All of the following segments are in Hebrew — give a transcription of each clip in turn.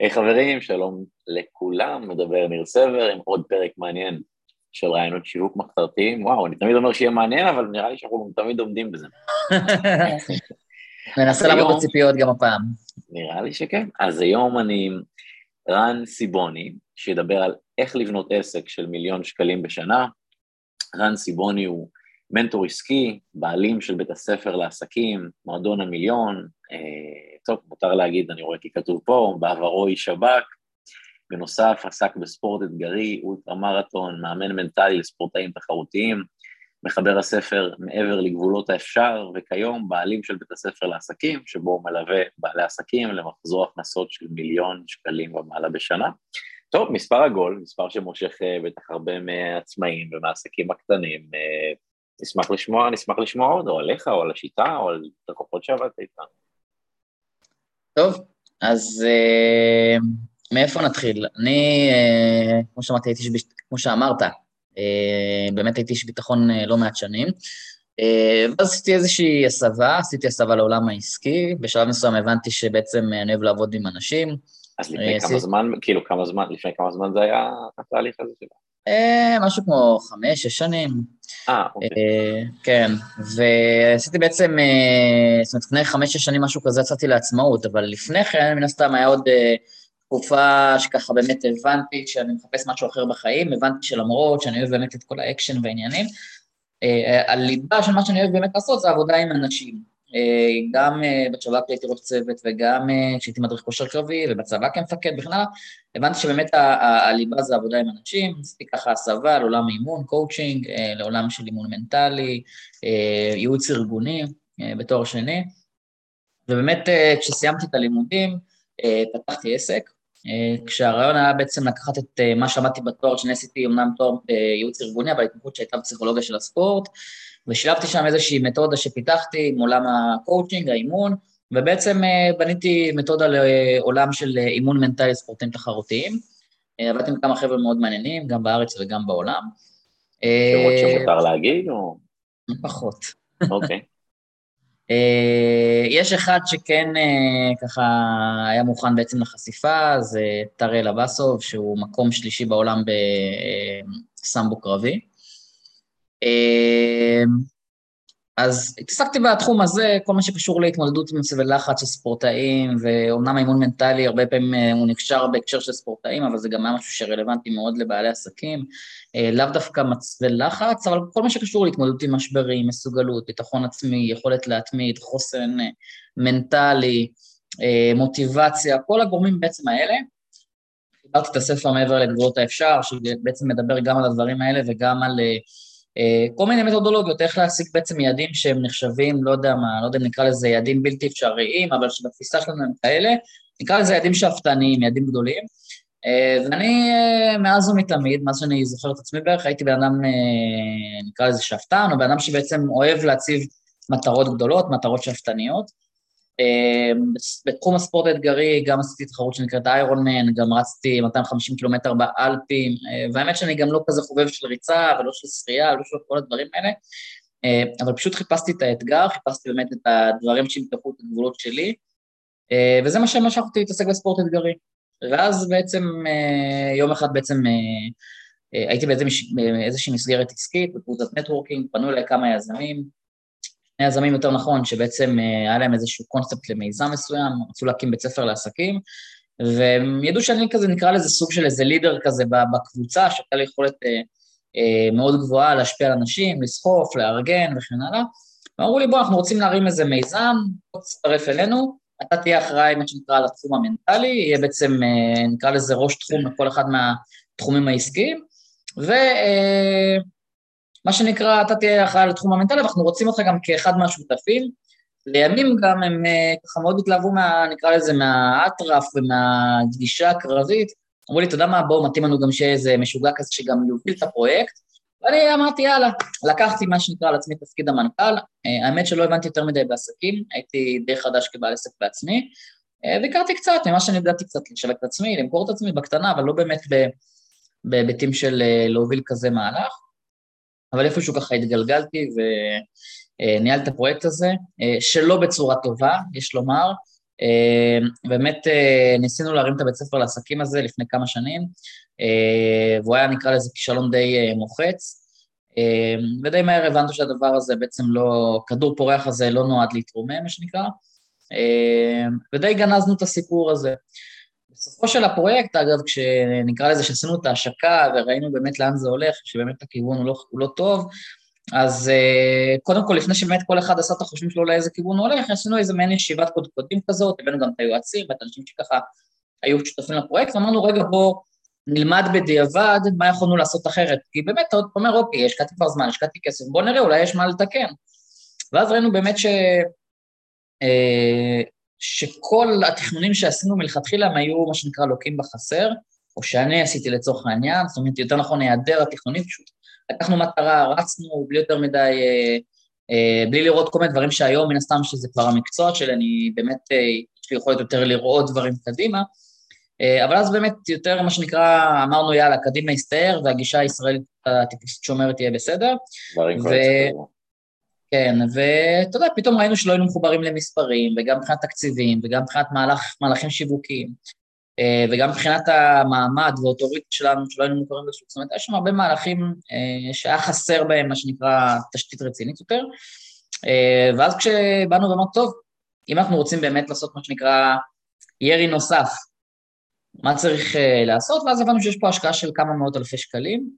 היי hey, חברים, שלום לכולם, מדבר ניר סבר עם עוד פרק מעניין של רעיונות שיווק מחתרתיים. וואו, אני תמיד אומר שיהיה מעניין, אבל נראה לי שאנחנו תמיד עומדים בזה. ננסה לעמוד בציפיות גם הפעם. נראה לי שכן. אז היום אני עם רן סיבוני, שידבר על איך לבנות עסק של מיליון שקלים בשנה. רן סיבוני הוא מנטור עסקי, בעלים של בית הספר לעסקים, מועדון המיליון, אה, טוב, מותר להגיד, אני רואה כי כתוב פה, בעברו איש שב"כ, בנוסף עסק בספורט אתגרי, אולטרה מרתון, מאמן מנטלי לספורטאים תחרותיים, מחבר הספר מעבר לגבולות האפשר, וכיום בעלים של בית הספר לעסקים, שבו הוא מלווה בעלי עסקים למחזור הכנסות של מיליון שקלים ומעלה בשנה. טוב, מספר עגול, מספר שמושך אה, בטח הרבה מעצמאים ומהעסקים הקטנים. אה, נשמח לשמוע, נשמח לשמוע עוד, או עליך, או על השיטה, או על לקוחות שעבדת איתנו. טוב, אז אה, מאיפה נתחיל? אני, אה, כמו שאמרתי, הייתי, שביש, כמו שאמרת, אה, באמת הייתי איש ביטחון אה, לא מעט שנים. אה, ואז עשיתי איזושהי הסבה, עשיתי הסבה לעולם העסקי, בשלב מסוים הבנתי שבעצם אני אוהב לעבוד עם אנשים. אז לפני אה, כמה זמן, כאילו כמה זמן, לפני כמה זמן זה היה התהליך הזה שלך? אה, משהו כמו חמש, שש שנים. אה, אוקיי. אה, כן, ועשיתי בעצם, אה, זאת אומרת, לפני חמש-שש שנים משהו כזה יצאתי לעצמאות, אבל לפני כן, מן הסתם היה עוד תקופה שככה באמת הבנתי שאני מחפש משהו אחר בחיים, הבנתי שלמרות שאני אוהב באמת את כל האקשן והעניינים, הליבה של מה שאני אוהב באמת לעשות זה עבודה עם אנשים. גם בצבא כשהייתי ראש צוות וגם כשהייתי מדריך כושר קרבי ובצבא כמפקד בכלל, הבנתי שבאמת הליבה זה עבודה עם אנשים, עשיתי ככה הסבה לעולם אימון, קואוצ'ינג, לעולם של אימון מנטלי, ייעוץ ארגוני בתואר שני, ובאמת כשסיימתי את הלימודים פתחתי עסק, כשהרעיון היה בעצם לקחת את מה שלמדתי בתואר שאני עשיתי, אמנם תואר ייעוץ ארגוני, אבל התמחות שהייתה בפסיכולוגיה של הספורט, ושילבתי שם איזושהי מתודה שפיתחתי עם עולם הקואוצ'ינג, האימון, ובעצם אה, בניתי מתודה לעולם של אה, אימון מנטלי ספורטים תחרותיים. אה, עבדתי עם כמה חבר'ה מאוד מעניינים, גם בארץ וגם בעולם. שמות שמותר להגיד או... פחות. אוקיי. יש אחד שכן ככה היה מוכן בעצם לחשיפה, זה טראל אבסוב, שהוא מקום שלישי בעולם בסמבו קרבי. אז התעסקתי בתחום הזה, כל מה שקשור להתמודדות עם מצבי לחץ של ספורטאים, ואומנם האימון מנטלי הרבה פעמים אה, הוא נקשר בהקשר של ספורטאים, אבל זה גם היה משהו שרלוונטי מאוד לבעלי עסקים. אה, לאו דווקא מצבי לחץ, אבל כל מה שקשור להתמודדות עם משברים, מסוגלות, ביטחון עצמי, יכולת להתמיד, חוסן אה, מנטלי, מוטיבציה, כל הגורמים בעצם האלה. חיברתי את הספר מעבר לגבולות האפשר, שבעצם מדבר גם על הדברים האלה וגם על... אה, כל מיני מתודולוגיות, איך להשיג בעצם יעדים שהם נחשבים, לא יודע מה, לא יודע אם נקרא לזה יעדים בלתי אפשריים, אבל שבתפיסה שלנו הם כאלה, נקרא לזה יעדים שאפתניים, יעדים גדולים. אה, ואני אה, מאז ומתמיד, מאז שאני זוכר את עצמי בערך, הייתי בן אדם, נקרא לזה שאפתן, או בן אדם שבעצם אוהב להציב מטרות גדולות, מטרות שאפתניות. אמ, בתחום הספורט האתגרי גם עשיתי תחרות שנקראת איירון מן, גם רצתי 250 קילומטר באלפים, אה, והאמת שאני גם לא כזה חובב של ריצה ולא של שחייה ולא של כל הדברים האלה, אה, אבל פשוט חיפשתי את האתגר, חיפשתי באמת את הדברים שימתחו את הגבולות שלי, אה, וזה מה שמשך אותי להתעסק בספורט אתגרי. ואז בעצם יום אחד בעצם הייתי באיזושהי מסגרת עסקית, בקבוצת נטוורקינג, פנו אליי כמה יזמים, יזמים יותר נכון, שבעצם אה, היה להם איזשהו קונספט למיזם מסוים, רצו להקים בית ספר לעסקים, והם ידעו שאני כזה, נקרא לזה סוג של איזה לידר כזה בקבוצה, שהייתה לי יכולת אה, אה, מאוד גבוהה להשפיע על אנשים, לסחוף, לארגן וכן הלאה. ואמרו לי, בוא, אנחנו רוצים להרים איזה מיזם, בוא תצטרף אלינו, אתה תהיה אחראי, מה שנקרא, לתחום המנטלי, יהיה בעצם, נקרא לזה ראש תחום לכל אחד מהתחומים העסקיים, ו... מה שנקרא, אתה תהיה אחראי לתחום המנטלי, ואנחנו רוצים אותך גם כאחד מהשותפים. לימים גם הם אה, ככה מאוד התלהבו מה, נקרא לזה, מהאטרף ומהגישה הקרבית. אמרו לי, אתה יודע מה, בואו, מתאים לנו גם שיהיה איזה משוגע כזה שגם יוביל את הפרויקט. ואני אמרתי, יאללה, לקחתי מה שנקרא על עצמי תפקיד המנכ"ל. אה, האמת שלא הבנתי יותר מדי בעסקים, הייתי די חדש כבעל עסק בעצמי, אה, והכרתי קצת, ממה שאני ידעתי קצת לשווק את עצמי, למכור את עצמי בקטנה, אבל לא באמת בהיבטים של להוביל כזה מהלך. אבל איפשהו ככה התגלגלתי וניהלתי את הפרויקט הזה, אה, שלא בצורה טובה, יש לומר. באמת ניסינו להרים את הבית ספר לעסקים הזה לפני כמה שנים, והוא היה נקרא לזה כישלון די מוחץ, ודי מהר הבנתי שהדבר הזה בעצם לא, כדור פורח הזה לא נועד להתרומם, מה שנקרא, ודי גנזנו את הסיפור הזה. בסופו של הפרויקט, אגב, כשנקרא לזה שעשינו את ההשקה וראינו באמת לאן זה הולך, שבאמת הכיוון הוא לא, הוא לא טוב, אז uh, קודם כל, לפני שבאמת כל אחד עשה את החושבים שלו לאיזה כיוון הוא הולך, עשינו איזה מעין ישיבת קודקודים כזאת, הבאנו גם את היועצים ואת האנשים שככה היו שותפים לפרויקט, ואמרנו, רגע, בוא נלמד בדיעבד מה יכולנו לעשות אחרת. כי באמת, אתה אומר, אוקיי, השקעתי כבר זמן, השקעתי כסף, בוא נראה, אולי יש מה לתקן. ואז ראינו באמת ש... Uh, שכל התכנונים שעשינו מלכתחילה הם היו מה שנקרא לוקים בחסר, או שאני עשיתי לצורך העניין, זאת אומרת, יותר נכון, היעדר התכנונים, פשוט לקחנו מטרה, רצנו בלי יותר מדי, אה, אה, בלי לראות כל מיני דברים שהיום, מן הסתם שזה כבר המקצוע שלי, אני באמת, אה, יש לי יכולת יותר לראות דברים קדימה, אה, אבל אז באמת יותר, מה שנקרא, אמרנו, יאללה, קדימה הסתער, והגישה הישראלית הטיפוסית שאומרת תהיה בסדר. דברים ו... כן, ואתה יודע, פתאום ראינו שלא היינו מחוברים למספרים, וגם מבחינת תקציבים, וגם מבחינת מהלך, מהלכים שיווקיים, אה, וגם מבחינת המעמד ואוטוריטה שלנו, שלא היינו מוכרים בשוק. זאת אומרת, יש שם הרבה מהלכים אה, שהיה חסר בהם, מה שנקרא, תשתית רצינית יותר. אה, ואז כשבאנו ואמרנו, טוב, אם אנחנו רוצים באמת לעשות מה שנקרא ירי נוסף, מה צריך לעשות? ואז הבנו שיש פה השקעה של כמה מאות אלפי שקלים,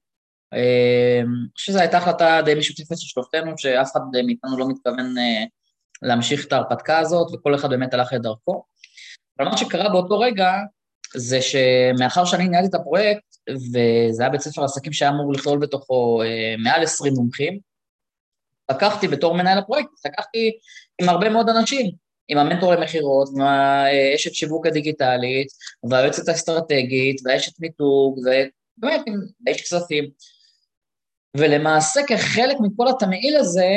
אני חושב שזו הייתה החלטה די משותפת של שלושתנו, שאף אחד מאיתנו לא מתכוון אה, להמשיך את ההרפתקה הזאת, וכל אחד באמת הלך לדרכו. אבל מה שקרה באותו רגע, זה שמאחר שאני ניהלתי את הפרויקט, וזה היה בית ספר עסקים שהיה אמור לכלול בתוכו אה, מעל 20 מומחים, לקחתי בתור מנהל הפרויקט, לקחתי עם הרבה מאוד אנשים, עם המנטור למכירות, עם האשת שיווק הדיגיטלית, והיועצת האסטרטגית, והאשת מיתוג, ובאמת עם אש כספים. ולמעשה כחלק מכל התמהיל הזה,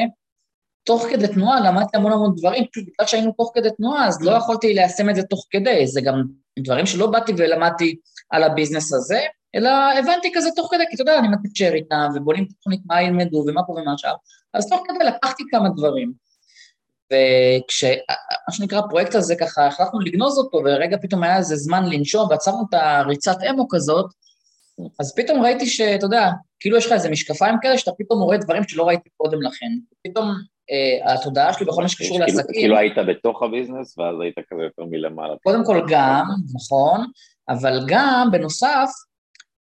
תוך כדי תנועה למדתי המון המון דברים, פשוט בגלל שהיינו תוך כדי תנועה, אז לא יכולתי ליישם את זה תוך כדי, זה גם דברים שלא באתי ולמדתי על הביזנס הזה, אלא הבנתי כזה תוך כדי, כי אתה יודע, אני מתקשר איתם, ובונים תוכנית מה ילמדו ומה פה ומה שם, אז תוך כדי לקחתי כמה דברים. וכש, מה שנקרא, הפרויקט הזה ככה, החלטנו לגנוז אותו, ורגע פתאום היה איזה זמן לנשום, ועצרנו את הריצת אמו כזאת, אז פתאום ראיתי שאתה יודע, כאילו יש לך איזה משקפיים כאלה, שאתה פתאום רואה דברים שלא ראיתי קודם לכן. פתאום אה, התודעה שלי בכל מה שקשור כאילו- לעסקים... כאילו היית בתוך הביזנס, ואז היית כזה יותר מלמעלה. קודם כל גם, נכון, אבל גם, בנוסף,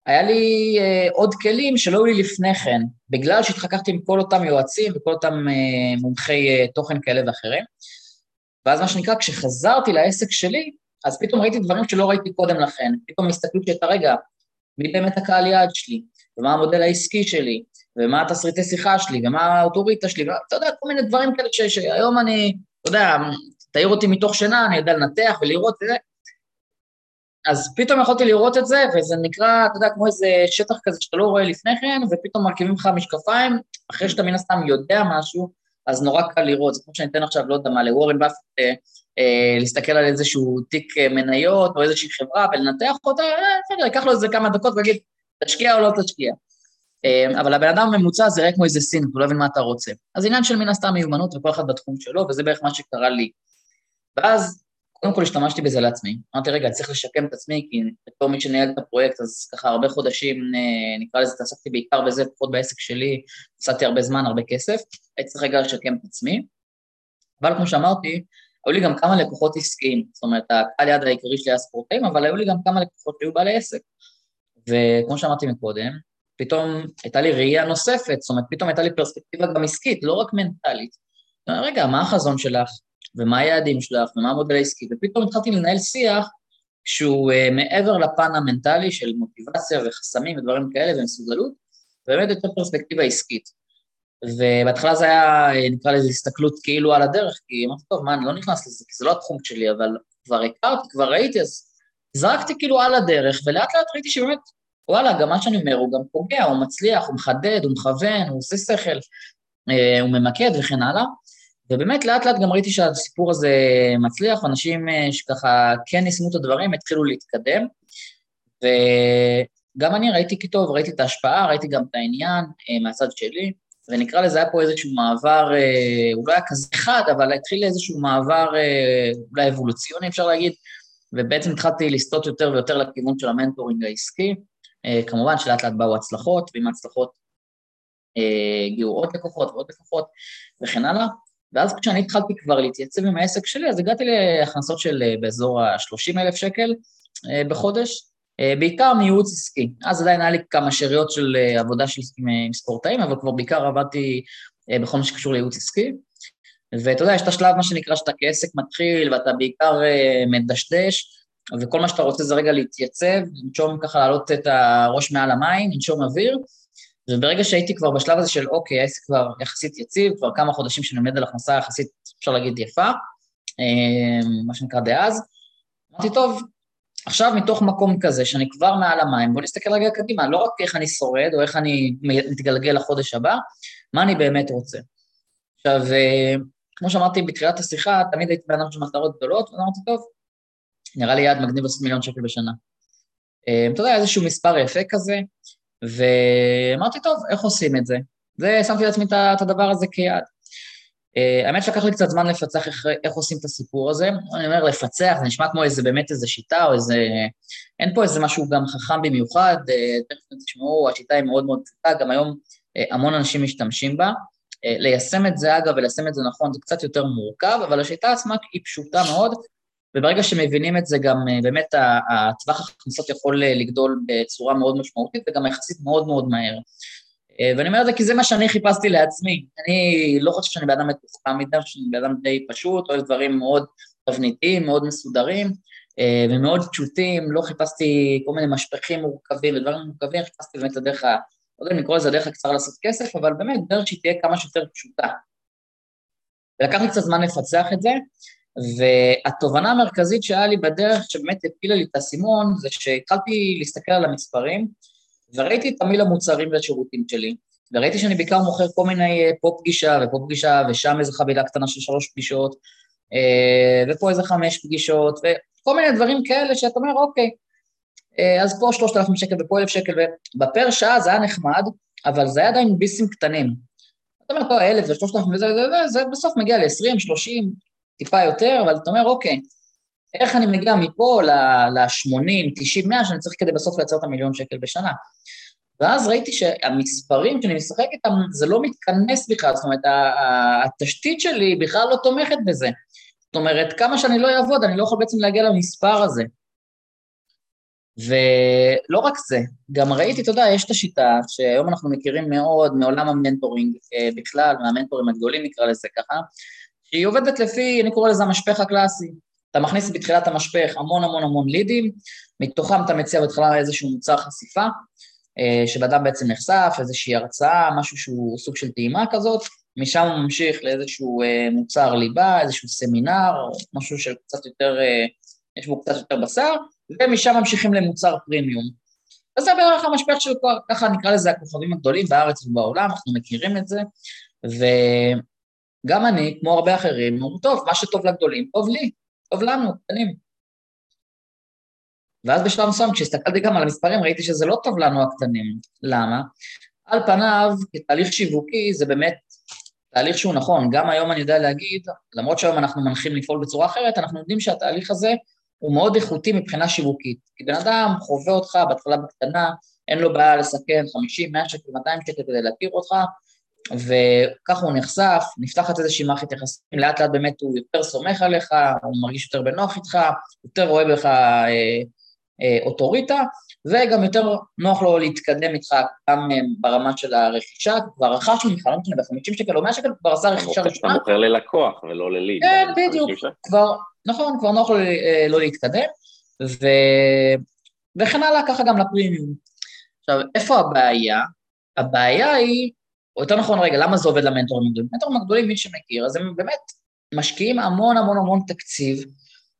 היה לי אה, עוד כלים שלא היו לי לפני כן, בגלל שהתחככתי עם כל אותם יועצים וכל אותם אה, מומחי אה, תוכן כאלה ואחרים. ואז מה שנקרא, כשחזרתי לעסק שלי, אז פתאום ראיתי דברים שלא ראיתי קודם לכן. פתאום הסתכלות שהייתה, רגע, מי באמת הקהל יעד שלי, ומה המודל העסקי שלי, ומה התסריטי שיחה שלי, ומה האוטוריטה שלי, ואתה יודע, כל מיני דברים כאלה ש, שהיום אני, אתה יודע, תעיר אותי מתוך שינה, אני יודע לנתח ולראות את זה. אז פתאום יכולתי לראות את זה, וזה נקרא, אתה יודע, כמו איזה שטח כזה שאתה לא רואה לפני כן, ופתאום מרכיבים לך משקפיים, אחרי שאתה מן הסתם יודע משהו, אז נורא קל לראות. זה כמו שאני אתן עכשיו, לא יודע מה, לוורן באפט אה, להסתכל על איזשהו תיק אה, מניות או איזושהי חברה ולנתח אותה, אה, בסדר, ייקח לו איזה כמה דקות ויגיד, תשקיע או לא תשקיע. אבל הבן אדם הממוצע זה רק כמו איזה סין, הוא לא מבין מה אתה רוצה. אז עניין של מן הסתם מיומנות וכל אחד בתחום שלו, וזה בערך מה שקרה לי. ואז, קודם כל השתמשתי בזה לעצמי. אמרתי, רגע, צריך לשקם את עצמי, כי בתור מי שניהל את הפרויקט, אז ככה הרבה חודשים, נקרא לזה, התעסקתי בעיקר בזה, פחות בעסק שלי, הפסדתי הרבה זמן, הרבה כסף, הייתי צריך רגע לשקם את עצמי. אבל כמו שאמרתי, היו לי גם כמה לקוחות עסקיים, זאת אומרת, הקהל יד העיקרי שלי היה ספורטאים, אבל היו לי גם כמה לקוחות שהיו בעלי עסק. וכמו שאמרתי מקודם, פתאום הייתה לי ראייה נוספת, זאת אומרת, פתאום הייתה לי פרספקטיבה גם עסקית, לא רק מנטלית. רגע, מה החזון שלך, ומה היעדים שלך, ומה המודל העסקי, ופתאום התחלתי לנהל שיח שהוא uh, מעבר לפן המנטלי של מוטיבציה וחסמים ודברים כאלה ומסוגלות, באמת יותר פרספקטיבה עסקית. ובהתחלה זה היה, נקרא לזה הסתכלות כאילו על הדרך, כי אמרתי, טוב, מה, אני לא נכנס לזה, כי זה לא התחום שלי, אבל כבר הכרתי, כבר ראיתי, אז זרקתי כאילו על הדרך, ולאט לאט ראיתי שבאמת, וואלה, גם מה שאני אומר, הוא גם פוגע, הוא מצליח, הוא מחדד, הוא מכוון, הוא עושה שכל, אה, הוא ממקד וכן הלאה. ובאמת, לאט לאט גם ראיתי שהסיפור הזה מצליח, אנשים אה, שככה כן יישמו את הדברים, התחילו להתקדם. וגם אני ראיתי כי טוב, ראיתי את ההשפעה, ראיתי גם את העניין אה, מהצד שלי. ונקרא לזה, היה פה איזשהו מעבר, אה, הוא לא היה כזה חד, אבל התחיל איזשהו מעבר אה, אולי אבולוציוני, אפשר להגיד, ובעצם התחלתי לסטות יותר ויותר לכיוון של המנטורינג העסקי. אה, כמובן שלאט לאט באו הצלחות, ועם ההצלחות הגיעו עוד לקוחות ועוד לקוחות וכן הלאה. ואז כשאני התחלתי כבר להתייצב עם העסק שלי, אז הגעתי להכנסות של באזור ה-30 אלף שקל בחודש, בעיקר מייעוץ עסקי. אז עדיין היה לי כמה שאריות של עבודה של, עם ספורטאים, אבל כבר בעיקר עבדתי בכל מה שקשור לייעוץ עסקי. ואתה יודע, יש את השלב, מה שנקרא, שאתה כעסק מתחיל, ואתה בעיקר מדשדש, וכל מה שאתה רוצה זה רגע להתייצב, לנשום ככה, להעלות את הראש מעל המים, לנשום אוויר, וברגע שהייתי כבר בשלב הזה של אוקיי, העסק כבר יחסית יציב, כבר כמה חודשים שאני עומד על הכנסה יחסית, אפשר להגיד, יפה, מה שנקרא דאז, אמרתי, טוב, עכשיו מתוך מקום כזה, שאני כבר מעל המים, בואו נסתכל רגע קדימה, לא רק איך אני שורד או איך אני מתגלגל לחודש הבא, מה אני באמת רוצה. עכשיו, אה, כמו שאמרתי בתחילת השיחה, תמיד הייתי בן אדם של מטרות גדולות, ואמרתי, טוב, נראה לי יעד מגניב לעשות מיליון שקל בשנה. אה, אתה יודע, איזשהו מספר יפה כזה, ואמרתי, טוב, איך עושים את זה? ושמתי לעצמי את הדבר הזה כיעד. Uh, האמת שלקח לי קצת זמן לפצח איך, איך עושים את הסיפור הזה. אני אומר לפצח, זה נשמע כמו איזה באמת איזה שיטה או איזה... אין פה איזה משהו גם חכם במיוחד, uh, תכף תשמעו, השיטה היא מאוד מאוד פשוטה, גם היום uh, המון אנשים משתמשים בה. ליישם את זה, אגב, וליישם את זה נכון, זה קצת יותר מורכב, אבל השיטה עצמה היא פשוטה מאוד, וברגע שמבינים את זה, גם באמת הטווח ההכנסות יכול לגדול בצורה מאוד משמעותית, וגם יחסית מאוד מאוד מהר. אה, ואני אומר את זה כי זה מה שאני חיפשתי לעצמי. אני לא חושב שאני בן אדם מתוחכם מדי, שאני בן אדם די פשוט, אוהב דברים מאוד תבניתיים, מאוד מסודרים אה, ומאוד פשוטים, לא חיפשתי כל מיני משפחים מורכבים ודברים מורכבים, חיפשתי באמת את הדרך. לא יודע אם לקרוא לזה הדרך הקצרה לעשות כסף, אבל באמת דרך שהיא תהיה כמה שיותר פשוטה. ולקח לי קצת זמן לפצח את זה, והתובנה המרכזית שהיה לי בדרך, שבאמת הפילה לי את האסימון, זה שהתחלתי להסתכל על המספרים, וראיתי את תמיל המוצרים והשירותים שלי, וראיתי שאני בעיקר מוכר כל מיני אה, פה פגישה ופה פגישה, ושם איזו חבילה קטנה של שלוש פגישות, אה, ופה איזה חמש פגישות, וכל מיני דברים כאלה שאתה אומר, אוקיי, אה, אז פה שלושת אלפים שקל ופה אלף שקל, ובפר שעה זה היה נחמד, אבל זה היה עדיין ביסים קטנים. אתה אומר, פה אלף ושלושת אלפים וזה, וזה, וזה, זה בסוף מגיע ל-20, 30, טיפה יותר, אבל אתה אומר, אוקיי, איך אני מגיע מפה ל-80, 90, 100 שאני צריך כדי בסוף לייצר את המיליון שקל בשנה. ואז ראיתי שהמספרים שאני משחק איתם, זה לא מתכנס בכלל, זאת אומרת, התשתית שלי בכלל לא תומכת בזה. זאת אומרת, כמה שאני לא אעבוד, אני לא יכול בעצם להגיע למספר הזה. ולא רק זה, גם ראיתי, אתה יודע, יש את השיטה שהיום אנחנו מכירים מאוד מעולם המנטורינג אה, בכלל, מהמנטורים הגדולים נקרא לזה ככה, שהיא עובדת לפי, אני קורא לזה המשפך הקלאסי. אתה מכניס בתחילת המשפך המון המון המון לידים, מתוכם אתה מציע בהתחלה איזשהו מוצר חשיפה, אה, שבן בעצם נחשף, איזושהי הרצאה, משהו שהוא סוג של טעימה כזאת, משם הוא ממשיך לאיזשהו אה, מוצר ליבה, איזשהו סמינר, משהו שקצת יותר, אה, יש בו קצת יותר בשר, ומשם ממשיכים למוצר פרימיום. אז זה בערך המשפך של ככה נקרא לזה הכוכבים הגדולים בארץ ובעולם, אנחנו מכירים את זה, וגם אני, כמו הרבה אחרים, אומרים, טוב, מה שטוב לגדולים, טוב לי, טוב לנו, קטנים. ואז בשלב מסוים, כשהסתכלתי גם על המספרים, ראיתי שזה לא טוב לנו הקטנים. למה? על פניו, כתהליך שיווקי, זה באמת תהליך שהוא נכון. גם היום אני יודע להגיד, למרות שהיום אנחנו מנחים לפעול בצורה אחרת, אנחנו יודעים שהתהליך הזה הוא מאוד איכותי מבחינה שיווקית. כי בן אדם חווה אותך בהתחלה בקטנה, אין לו בעיה לסכן 50, 100 שקל, 200 שקל כדי להכיר אותך, וככה הוא נחשף, נפתחת איזושהי מערכת יחסים, לאט לאט באמת הוא יותר סומך עליך, הוא מרגיש יותר בנוח איתך, יותר רואה בך אה, אה, אוטוריטה, וגם יותר נוח לו להתקדם איתך גם אה, ברמה של הרכישה, כבר רכש ממך, לא משנה, ב-50 שקל או 100 שקל, כבר עשה רכישה ראשונה. אתה מוכר ללקוח ולא לליד. כן, בדיוק, כבר, נכון, כבר נוח לו אה, לא להתקדם, ו... וכן הלאה, ככה גם לפרימיום. עכשיו, איפה הבעיה? הבעיה היא או יותר נכון רגע, למה זה עובד למנטורים הגדולים? מנטורים הגדולים, מי שמכיר, אז הם באמת משקיעים המון המון המון תקציב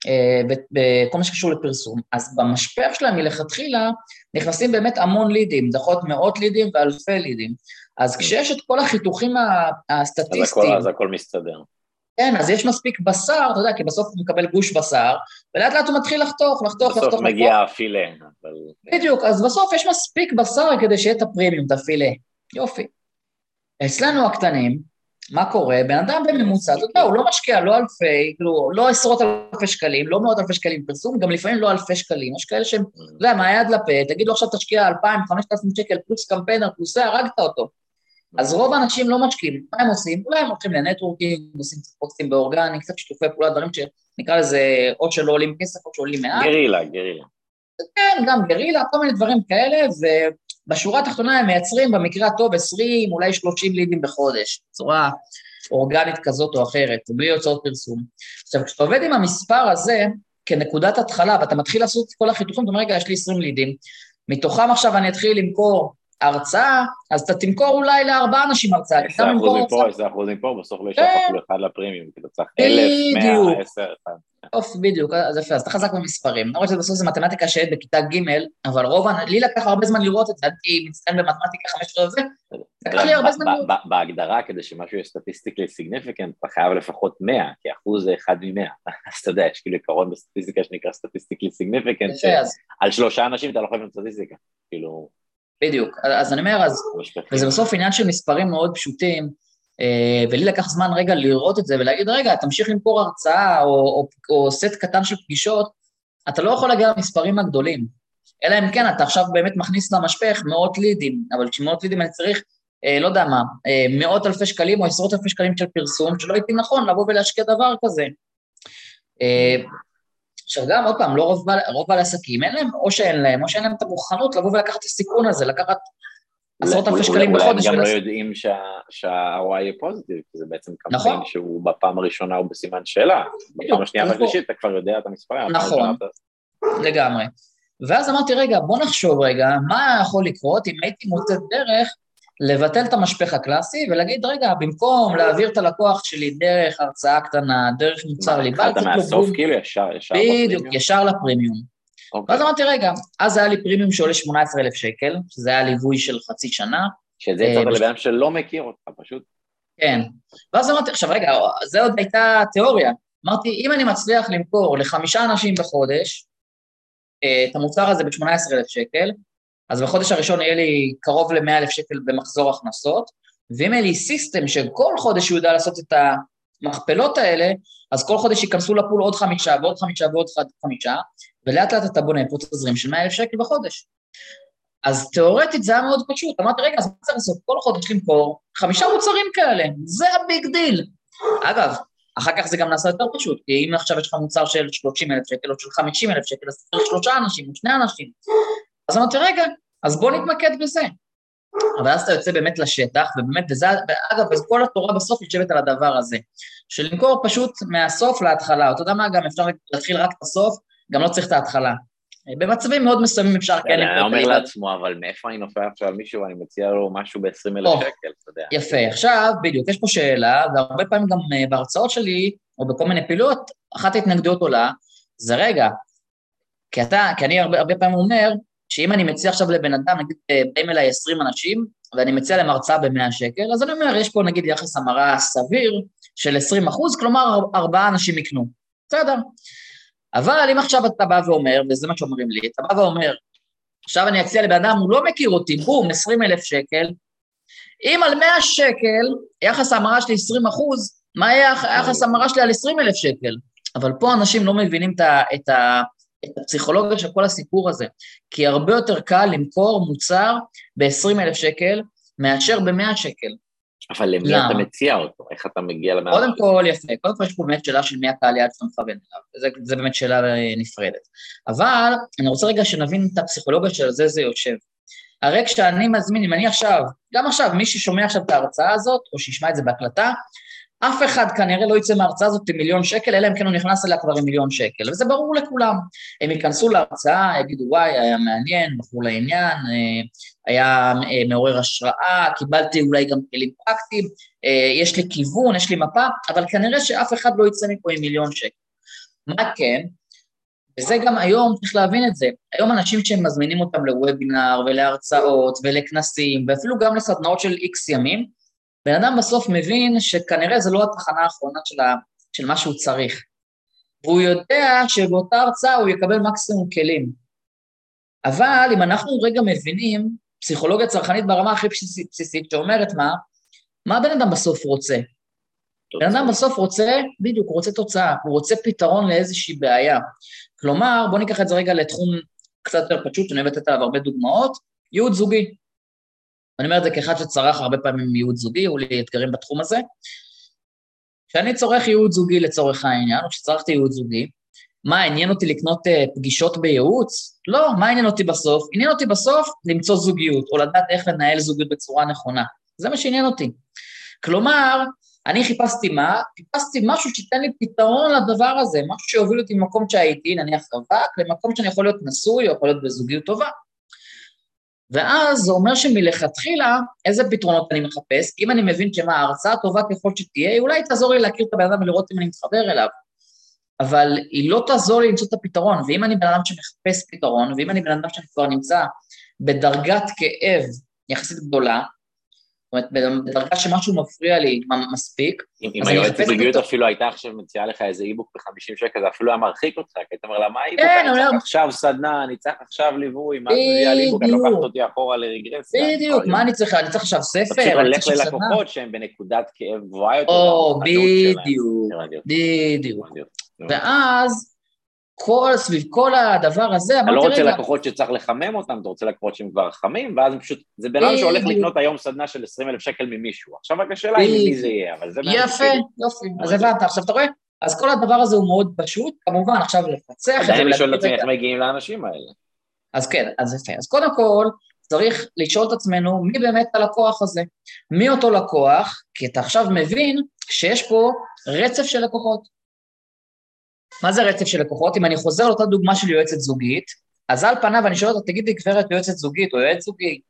אה, בכל מה שקשור לפרסום. אז במשפך שלהם מלכתחילה נכנסים באמת המון לידים, דחות מאות לידים ואלפי לידים. אז כן. כשיש את כל החיתוכים הסטטיסטיים... אז הכל, אז הכל מסתדר. כן, אז יש מספיק בשר, אתה יודע, כי בסוף הוא מקבל גוש בשר, ולאט לאט הוא מתחיל לחתוך, לחתוך, לחתוך. בסוף מגיע הפילה, אבל... בדיוק, אז בסוף יש מספיק בשר כדי שיהיה את הפרימיום, את הפילה. יופי. אצלנו הקטנים, מה קורה? בן אדם בממוצע, אתה יודע, הוא לא משקיע לא אלפי, כאילו, לא עשרות אלפי שקלים, לא מאות אלפי שקלים פרסום, גם לפעמים לא אלפי שקלים. יש כאלה שהם, אתה יודע, מהיד לפה, תגיד לו עכשיו תשקיע 2,000, 5,000 שקל פלוס קמפיינר, פלוס זה, הרגת אותו. אז רוב האנשים לא משקיעים, מה הם עושים? אולי הם הולכים לנטוורקינג, עושים פוסטים באורגני, קצת שיתופי פעולה, דברים שנקרא לזה או שלא עולים כסף או שעולים מעט. גרילה, גרילה. כן, גם גרילה, כל מיני דברים כאלה, ובשורה התחתונה הם מייצרים במקרה הטוב 20, אולי 30 לידים בחודש, בצורה אורגנית כזאת או אחרת, בלי הוצאות פרסום. עכשיו, כשאתה עובד עם המספר הזה כנקודת התחלה, ואתה מתחיל לעשות את כל החיתוכים, אתה אומר, רגע, יש לי 20 לידים, מתוכם עכשיו אני אתחיל למכור הרצאה, אז אתה תמכור אולי לארבעה אנשים הרצאה. עשר אחוזים פה, עשר אחוזים פה, בסוף לא יש אפילו אחד לפרימיום, כי אתה צריך אלף, מאה, עשר, אחד. טוב, בדיוק, אז יפה, אז אתה חזק במספרים. למרות שבסוף זה מתמטיקה שהיית בכיתה ג', אבל רוב, לי לקח הרבה זמן לראות את זה, הייתי מצטיין במתמטיקה חמש שעות זה, לקח לי הרבה זמן לראות. בהגדרה, כדי שמשהו יהיה statistically significant, אתה חייב לפחות 100, כי אחוז זה אחד ממאה. אז אתה יודע, יש כאילו עיקרון בסטטיסטיקה שנקרא statistically significant, שעל שלושה אנשים אתה לא חייב סטטיסטיקה, כאילו... בדיוק, אז אני אומר, אז, וזה בסוף עניין של מספרים מאוד פשוטים, ולי לקח זמן רגע לראות את זה ולהגיד, רגע, תמשיך למכור הרצאה או, או, או סט קטן של פגישות, אתה לא יכול להגיע למספרים הגדולים. אלא אם כן, אתה עכשיו באמת מכניס למשפך מאות לידים, אבל כשמאות לידים אני צריך, אה, לא יודע מה, אה, מאות אלפי שקלים או עשרות אלפי שקלים של פרסום, שלא הייתי נכון לבוא ולהשקיע דבר כזה. אה, עכשיו גם, עוד פעם, לא רוב בעלי עסקים, אין להם, או שאין להם, או שאין להם את המוכנות לבוא ולקחת את הסיכון הזה, לקחת עשרות אלפי שקלים בחודש. אולי הם גם לא יודעים שה-ROI יהיה פוזיטיב, כי זה בעצם קמפיין נכון. שהוא בפעם הראשונה הוא בסימן שאלה. בפעם השנייה והשלישית אתה כבר יודע את המספרים. נכון, לגמרי. ואז אמרתי, רגע, בוא נחשוב רגע, מה יכול לקרות אם הייתי מוצא דרך לבטל את המשפך הקלאסי ולהגיד, רגע, במקום להעביר את הלקוח שלי דרך הרצאה קטנה, דרך מוצר ליבה, התחלת מהסוף כאילו ישר, ישר בדיוק, ישר לפרימיום. אוקיי. ואז אמרתי, רגע, אז היה לי פרימיום שעולה 18,000 שקל, שזה היה ליווי של חצי שנה. שזה יצאת אה, לבן אדם שלא מכיר אותך, פשוט. כן. ואז אמרתי, עכשיו רגע, זה עוד הייתה תיאוריה. אמרתי, אם אני מצליח למכור לחמישה אנשים בחודש, אה, את המוצר הזה ב-18,000 שקל, אז בחודש הראשון יהיה לי קרוב ל-100,000 שקל במחזור הכנסות, ואם יהיה לי סיסטם שכל חודש הוא יודע לעשות את המכפלות האלה, אז כל חודש ייכנסו ל pool עוד חמישה ועוד חמישה ועוד חמישה, ולאט לאט אתה בונה פה תזרים של 100,000 שקל בחודש. אז תיאורטית זה היה מאוד פשוט, אמרתי, רגע, אז מה צריך לעשות? כל חודש למכור חמישה מוצרים כאלה, זה ה big deal. אגב, אחר כך זה גם נעשה יותר פשוט, כי אם עכשיו יש לך מוצר של 30 אלף שקל או של 50 אלף שקל, אז צריך שלושה אנשים או שני אנשים. אז אמרתי, רגע, אז בוא נתמקד בזה. אבל אז אתה יוצא באמת לשטח, ובאמת, וזה, אגב, כל התורה בסוף יושבת על הדבר הזה, של למכור פשוט מהסוף להתחלה. אתה יודע מה, גם אפשר להתחיל רק את הסוף, גם לא צריך את ההתחלה. במצבים מאוד מסוימים אפשר כן... אני אומר לעצמו, אבל מאיפה אני נופל עכשיו על מישהו ואני מציע לו משהו ב-20 אלף שקל, אתה יודע. יפה, עכשיו, בדיוק, יש פה שאלה, והרבה פעמים גם אה, בהרצאות שלי, או בכל מיני פעילויות, אחת ההתנגדויות עולה, זה רגע, כי אתה, כי אני הרבה, הרבה פעמים אומר, שאם אני מציע עכשיו לבן אדם, נגיד אה, באים אליי 20 אנשים, ואני מציע להם הרצאה ב-100 שקל, אז אני אומר, יש פה נגיד יחס המרה סביר של 20 אחוז, כלומר ארבעה אנשים יקנו. בסדר. אבל אם עכשיו אתה בא ואומר, וזה מה שאומרים לי, אתה בא ואומר, עכשיו אני אציע לבן אדם, הוא לא מכיר אותי, בום, 20 אלף שקל, אם על 100 שקל, יחס ההמרה שלי 20 אחוז, מה יחס ההמרה שלי על 20 אלף שקל? אבל פה אנשים לא מבינים את, ה, את, ה, את הפסיכולוגיה של כל הסיפור הזה, כי הרבה יותר קל למכור מוצר ב-20 אלף שקל מאשר ב-100 שקל. אבל למי אתה מציע אותו? איך אתה מגיע למאה? קודם כל, יפה. קודם כל יש פה באמת שאלה של מי הקהל יעד שאתה מכוון אליו. זה באמת שאלה נפרדת. אבל אני רוצה רגע שנבין את הפסיכולוגיה של זה זה יושב. הרי כשאני מזמין, אם אני עכשיו, גם עכשיו, מי ששומע עכשיו את ההרצאה הזאת, או שישמע את זה בהקלטה, אף אחד כנראה לא יצא מההרצאה הזאת עם מיליון שקל, אלא אם כן הוא נכנס אליה כבר עם מיליון שקל, וזה ברור לכולם. הם ייכנסו להרצאה, יגידו, וואי, היה מעניין, בחרו לעניין, אה, היה אה, מעורר השראה, קיבלתי אולי גם כלים פרקטיים, אה, יש לי כיוון, יש לי מפה, אבל כנראה שאף אחד לא יצא מפה עם מיליון שקל. מה כן? וזה גם היום, צריך להבין את זה. היום אנשים שהם מזמינים אותם לוובינר ולהרצאות ולכנסים, ואפילו גם לסדנאות של איקס ימים, בן אדם בסוף מבין שכנראה זה לא התחנה האחרונה של, ה, של מה שהוא צריך. והוא יודע שבאותה הרצאה הוא יקבל מקסימום כלים. אבל אם אנחנו רגע מבינים, פסיכולוגיה צרכנית ברמה הכי בסיסית שאומרת מה, מה בן אדם בסוף רוצה? בן אדם בסוף רוצה, בדיוק, הוא רוצה תוצאה, הוא רוצה פתרון לאיזושהי בעיה. כלומר, בואו ניקח את זה רגע לתחום קצת יותר פשוט, שאני אוהב לתת עליו הרבה דוגמאות, ייעוד זוגי. אני אומר את זה כאחד שצרך הרבה פעמים ייעוד זוגי, היו לי אתגרים בתחום הזה. כשאני צורך ייעוד זוגי לצורך העניין, או כשצרכתי ייעוד זוגי, מה, עניין אותי לקנות uh, פגישות בייעוץ? לא, מה עניין אותי בסוף? עניין אותי בסוף למצוא זוגיות, או לדעת איך לנהל זוגיות בצורה נכונה. זה מה שעניין אותי. כלומר, אני חיפשתי מה? חיפשתי משהו שייתן לי פתרון לדבר הזה, משהו שיוביל אותי ממקום שהייתי, נניח רווק, למקום שאני יכול להיות נשוי או יכול להיות בזוגיות טובה. ואז זה אומר שמלכתחילה, איזה פתרונות אני מחפש? אם אני מבין שמה, ההרצאה טובה ככל שתהיה, אולי תעזור לי להכיר את הבן אדם ולראות אם אני מתחבר אליו. אבל היא לא תעזור לי למצוא את הפתרון, ואם אני בן אדם שמחפש פתרון, ואם אני בן אדם שאני כבר נמצא בדרגת כאב יחסית גדולה, זאת אומרת, בדרגה שמשהו מפריע לי מספיק, אם היועצת זוגיות אפילו הייתה עכשיו מציעה לך איזה איבוק ב-50 שקל, זה אפילו היה מרחיק אותך, כי היית אומר לה, מה איבוק? כן, אני צריך עכשיו סדנה, אני צריך עכשיו ליווי, מה זה יהיה איבוק? את לוקחת אותי אחורה לרגרסיה. בדיוק, מה אני צריך? אני צריך עכשיו ספר? פשוט הולך ללקוחות שהם בנקודת כאב גבוהה יותר. או, בדיוק, בדיוק. ואז כל, סביב כל הדבר הזה, אתה לא רוצה לקוחות שצריך לחמם אותם, אתה רוצה לקוחות שהם כבר חמים, ואז פשוט, זה בן אדם שהולך לקנות היום סדנה של 20 אלף שקל ממישהו. עכשיו רק השאלה היא מי זה יהיה, אבל זה... יפה, יופי, אז הבנת. עכשיו אתה רואה? אז כל הדבר הזה הוא מאוד פשוט, כמובן עכשיו לפצח את זה. עדיין לשאול את עצמי איך מגיעים לאנשים האלה. אז כן, אז יפה. אז קודם כל, צריך לשאול את עצמנו מי באמת הלקוח הזה. מי אותו לקוח? כי אתה עכשיו מבין שיש פה רצף של לקוחות. מה זה רצף של לקוחות? אם אני חוזר לאותה דוגמה של יועצת זוגית, אז על פניו אני שואל אותה, תגיד לי, גברת יועצת זוגית או יועץ זוגי,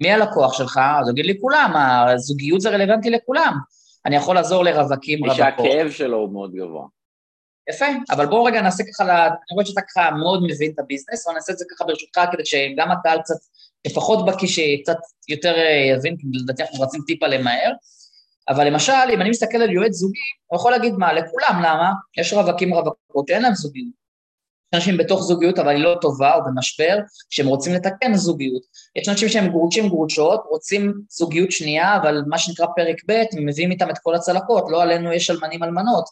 מי הלקוח שלך? אז הוא יגיד לי, כולם, הזוגיות זה רלוונטי לכולם. אני יכול לעזור לרווקים, רווקות. שהכאב שלו הוא מאוד גבוה. יפה, אבל בואו רגע נעשה ככה, אני רואה שאתה ככה מאוד מבין את הביזנס, אבל נעשה את זה ככה ברשותך, כדי שגם הקהל קצת, לפחות בקי שקצת יותר אה, יבין, כי לדעתי אנחנו רצים טיפה למהר. אבל למשל, אם אני מסתכל על יועץ זוגי, הוא יכול להגיד מה, לכולם, למה? יש רווקים רווקות שאין להם זוגיות. יש אנשים בתוך זוגיות, אבל היא לא טובה או במשבר, שהם רוצים לתקן זוגיות. יש אנשים שהם גרושים גרושות, רוצים זוגיות שנייה, אבל מה שנקרא פרק ב', מביאים איתם את כל הצלקות, לא עלינו יש אלמנים אלמנות.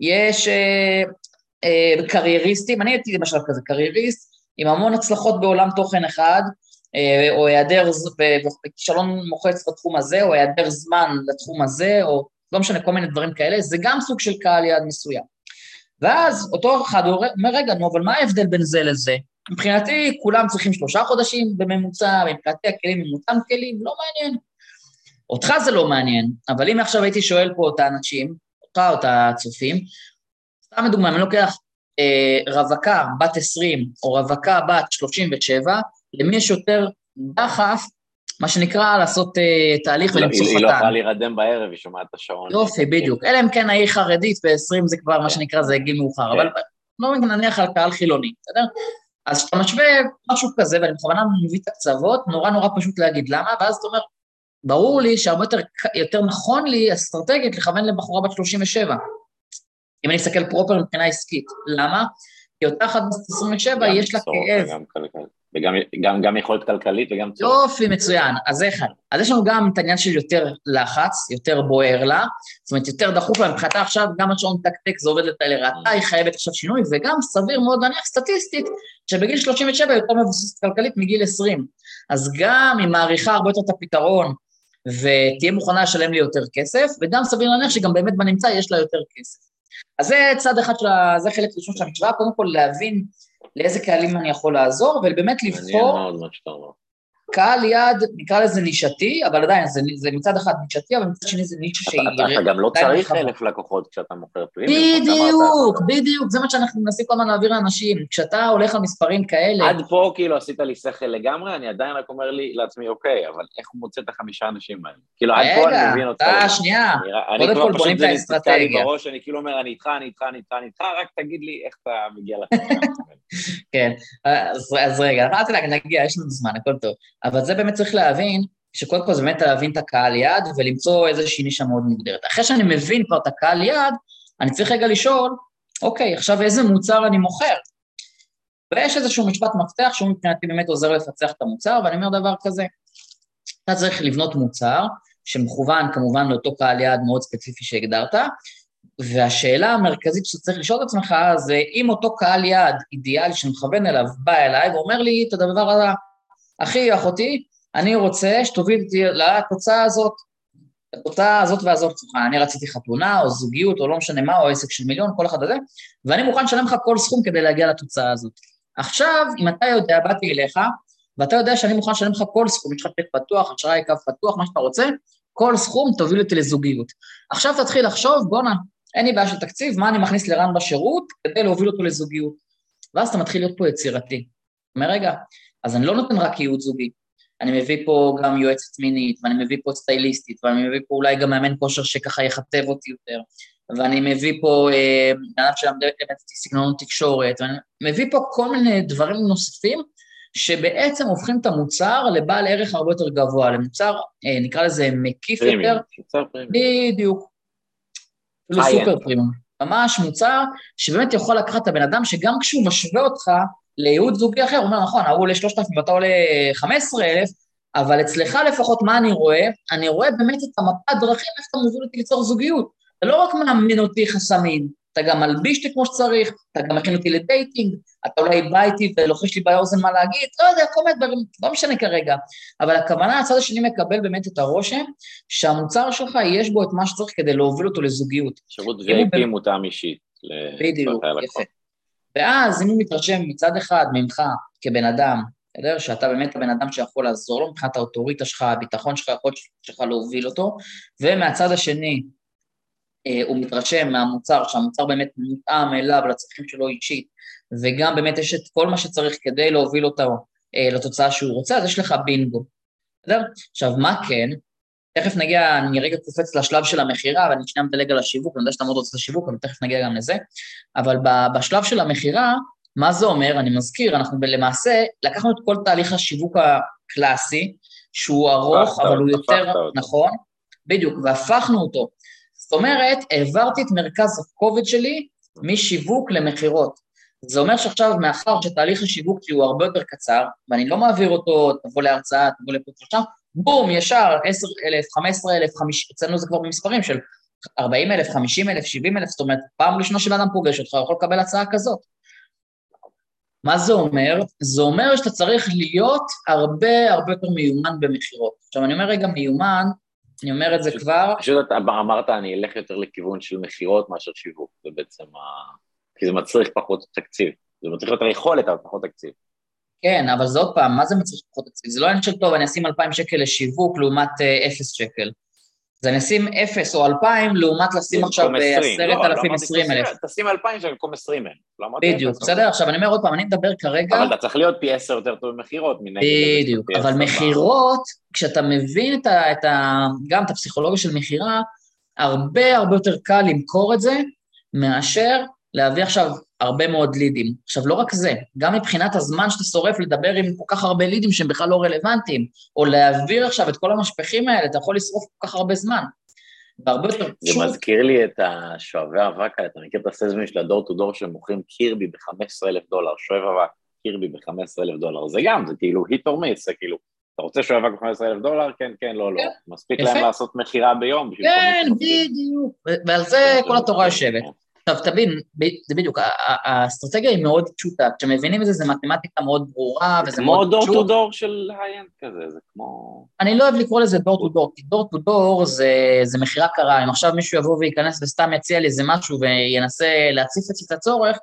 יש אה, אה, קרייריסטים, אני הייתי למשל כזה קרייריסט, עם המון הצלחות בעולם תוכן אחד, או היעדר, וכישלון מוחץ בתחום הזה, או היעדר זמן לתחום הזה, או לא משנה, כל מיני דברים כאלה, זה גם סוג של קהל יעד מסוים. ואז אותו אחד אומר, רגע, נו, אבל מה ההבדל בין זה לזה? מבחינתי, כולם צריכים שלושה חודשים בממוצע, מבחינתי הכלים הם אותם כלים, לא מעניין. אותך זה לא מעניין, אבל אם עכשיו הייתי שואל פה את האנשים, אותך או את הצופים, סתם לדוגמה, אני לוקח אה, רווקה בת 20 או רווקה בת 37, למי יש יותר דחף, מה שנקרא, לעשות uh, תהליך לא, ולמצוא חתן. היא לא יכולה להירדם בערב, היא שומעת את השעון. יופי, בדיוק. אלא אם כן ההיא חרדית, ב-20 זה כבר, מה שנקרא, זה גיל מאוחר, אבל כן. לא נניח על קהל חילוני, בסדר? אז כשאתה משווה משהו כזה, ואני בכוונה מביא את הקצוות, נורא נורא פשוט להגיד למה, ואז אתה אומר, ברור לי שהרבה יותר, יותר נכון לי אסטרטגית לכוון לבחורה בת 37. אם אני אסתכל proper מבחינה עסקית. למה? כי אותה אחת בת 27 יש לה כאב. וגם גם, גם יכולת כלכלית וגם צורך. יופי, מצוין. אז זה אחד. אז יש לנו גם את העניין של יותר לחץ, יותר בוער לה, זאת אומרת, יותר דחוף לה, מבחינתה עכשיו, גם השעון טק-טק זה עובד לרעתה, היא חייבת עכשיו שינוי, וגם סביר מאוד להניח סטטיסטית, שבגיל 37 יותר מבוססת כלכלית מגיל 20. אז גם היא מעריכה הרבה יותר את הפתרון, ותהיה מוכנה לשלם לי יותר כסף, וגם סביר להניח שגם באמת בנמצא יש לה יותר כסף. אז זה צד אחד של ה... זה חלק ראשון של המשוואה, קודם כל להבין לאיזה קהלים אני יכול לעזור, ובאמת לבחור... מאוד מה שאתה אומר. קהל יעד, נקרא לזה נישתי, אבל עדיין, זה, זה מצד אחד נישתי, אבל מצד שני זה נישה שהיא... אתה, אתה גם לא צריך אלף לקוחות כשאתה מוכר פרימיום. בדיוק, בדיוק, זה מה שאנחנו מנסים כל הזמן להעביר לאנשים. כשאתה הולך על מספרים כאלה... עד פה כאילו עשית לי שכל לגמרי, אני עדיין רק אומר לי לעצמי, אוקיי, אבל איך הוא מוצא את החמישה אנשים האלה? כאילו, עד פה אני מבין אותך. רגע, אתה, שנייה, קודם כל בונים את האסטרטגיה. אני כאילו אומר, אני אני איתך, אני איתך, אני איתך, רק תגיד לי איך אתה מגיע לחמישה. כן, אז רגע, אמרתי לה, נגיע, יש לנו זמן, הכל טוב. אבל זה באמת צריך להבין, שקודם כל זה באמת להבין את הקהל יעד ולמצוא איזושהי נישה מאוד מוגדרת. אחרי שאני מבין כבר את הקהל יעד, אני צריך רגע לשאול, אוקיי, עכשיו איזה מוצר אני מוכר? ויש איזשהו משפט מפתח שהוא מבחינתי באמת עוזר לפצח את המוצר, ואני אומר דבר כזה, אתה צריך לבנות מוצר שמכוון כמובן לאותו קהל יעד מאוד ספציפי שהגדרת, והשאלה המרכזית שאתה צריך לשאול את עצמך זה אם אותו קהל יעד אידיאלי שמכוון אליו בא אליי ואומר לי את הדבר הזה, אחי, אחותי, אני רוצה שתוביל אותי לתוצאה הזאת, התוצאה הזאת והזאת, אני רציתי חתונה או זוגיות או לא משנה מה, או עסק של מיליון, כל אחד הזה, ואני מוכן לשלם לך כל סכום כדי להגיע לתוצאה הזאת. עכשיו, אם אתה יודע, באתי אליך, ואתה יודע שאני מוכן לשלם לך כל סכום, יש לך צ'ק פתוח, אשראי, קו פתוח, מה שאתה רוצה, כל סכום תוביל אותי לזוגיות. עכשיו תתחיל לחשוב, בואנה, אין לי בעיה של תקציב, מה אני מכניס לרן בשירות כדי להוביל אותו לזוגיות. ואז אתה מתחיל להיות פה יצירתי. אומר, רגע, אז אני לא נותן רק ייעוד זוגי, אני מביא פה גם יועצת מינית, ואני מביא פה סטייליסטית, ואני מביא פה אולי גם מאמן כושר שככה יחטב אותי יותר, ואני מביא פה אה, בן אדם שלמד אצלי סגנון תקשורת, ואני מביא פה כל מיני דברים נוספים שבעצם הופכים את המוצר לבעל ערך הרבה יותר גבוה, למוצר, אה, נקרא לזה מקיף פרימי, יותר. מוצר פרימי. בדיוק. אפילו סופר פרימי. ממש מוצר שבאמת יכול לקחת את הבן אדם שגם כשהוא משווה אותך לייעוד זוגי אחר, הוא אומר, נכון, ההוא עולה 3,000 ואתה עולה 15,000, אבל אצלך לפחות מה אני רואה? אני רואה באמת את המפת דרכים, איך אתה מוביל אותי ליצור זוגיות. אתה לא רק מאמן אותי חסמים, אתה גם מלביש אותי כמו שצריך, אתה גם מכין אותי לדייטינג, אתה אולי בא איתי ולוחש לי באוזן מה להגיד, לא יודע, כל מיני דברים, לא משנה כרגע. אבל הכוונה, הצד השני מקבל באמת את הרושם שהמוצר שלך, יש בו את מה שצריך כדי להוביל אותו לזוגיות. שירות VIP מותאם אישית. בדיוק, יפה. ואז אם הוא מתרשם מצד אחד ממך כבן אדם, בסדר? שאתה באמת הבן אדם שיכול לעזור לו מבחינת האוטוריטה שלך, הביטחון שלך, היכולת שלך להוביל אותו, ומהצד השני, הוא מתרשם מהמוצר, שהמוצר באמת מותאם אליו, לצרכים שלו אישית, וגם באמת יש את כל מה שצריך כדי להוביל אותו אה, לתוצאה שהוא רוצה, אז יש לך בינגו. בסדר? עכשיו, מה כן? תכף נגיע, אני רגע קופץ לשלב של המכירה, ואני שנייה מדלג על השיווק, אני יודע שאתה מאוד רוצה את השיווק, אבל תכף נגיע גם לזה. אבל בשלב של המכירה, מה זה אומר? אני מזכיר, אנחנו למעשה לקחנו את כל תהליך השיווק הקלאסי, שהוא ארוך, אבל הוא יותר, נכון, בדיוק, והפכנו אותו. זאת אומרת, העברתי את מרכז הכובד שלי משיווק למכירות. זה אומר שעכשיו, מאחר שתהליך השיווק שלי הוא הרבה יותר קצר, ואני לא מעביר אותו, תבוא להרצאה, תבוא לפה עכשיו, בום, ישר, 10,000, 15,000, אצלנו זה כבר במספרים של 40,000, 50,000, 70,000, זאת אומרת, פעם ראשונה שבן אדם פוגש אותך, הוא יכול לקבל הצעה כזאת. מה זה אומר? זה אומר שאתה צריך להיות הרבה הרבה יותר מיומן במכירות. עכשיו, אני אומר רגע מיומן, אני אומר את זה כבר... פשוט אתה אמרת, אני אלך יותר לכיוון של מכירות מאשר שיווק, זה בעצם ה... כי זה מצריך פחות תקציב. זה מצריך יותר יכולת, אבל פחות תקציב. כן, אבל זה עוד פעם, מה זה מצריך פחות תקציב? זה לא עניין של טוב, אני אשים 2,000 שקל לשיווק לעומת 0 אה, שקל. זה אני אשים 0 או 2,000 לעומת לשים עכשיו 10,000, 20,000. תשים 2,000 שקל במקום 20,000. בדיוק, בסדר? עכשיו אני אומר עוד פעם, אני מדבר כרגע... אבל אתה צריך להיות פי 10 יותר טוב במכירות בדיוק, אבל מכירות, כשאתה מבין את ה... גם את הפסיכולוגיה של מכירה, הרבה הרבה יותר קל למכור את זה מאשר להביא עכשיו הרבה מאוד לידים. עכשיו, לא רק זה, גם מבחינת הזמן שאתה שורף לדבר עם כל כך הרבה לידים שהם בכלל לא רלוונטיים, או להעביר עכשיו את כל המשפכים האלה, אתה יכול לשרוף כל כך הרבה זמן. והרבה יותר פשוט... זה מזכיר לי את השואבי אבק האלה, אתה מכיר את הסזמים של ה door to door שמוכרים קירבי ב-15,000 דולר, שואב אבק, קירבי ב-15,000 דולר, זה גם, זה כאילו hit or miss, זה כאילו, אתה רוצה שואב אבק ב-15,000 דולר? כן, כן, לא, לא. כן. מספיק להם לעשות מכירה ביום. כן, בדיוק, ועל זה כל התורה יושבת. עכשיו תבין, זה בדיוק, האסטרטגיה היא מאוד פשוטה, כשמבינים את זה, זה מתמטיקה מאוד ברורה, וזה מאוד פשוט. כמו door to door של high-end כזה, זה כמו... אני לא אוהב לקרוא לזה door to door, כי door to door זה מכירה קרה, אם עכשיו מישהו יבוא וייכנס וסתם יציע לי איזה משהו וינסה להציף את הצורך,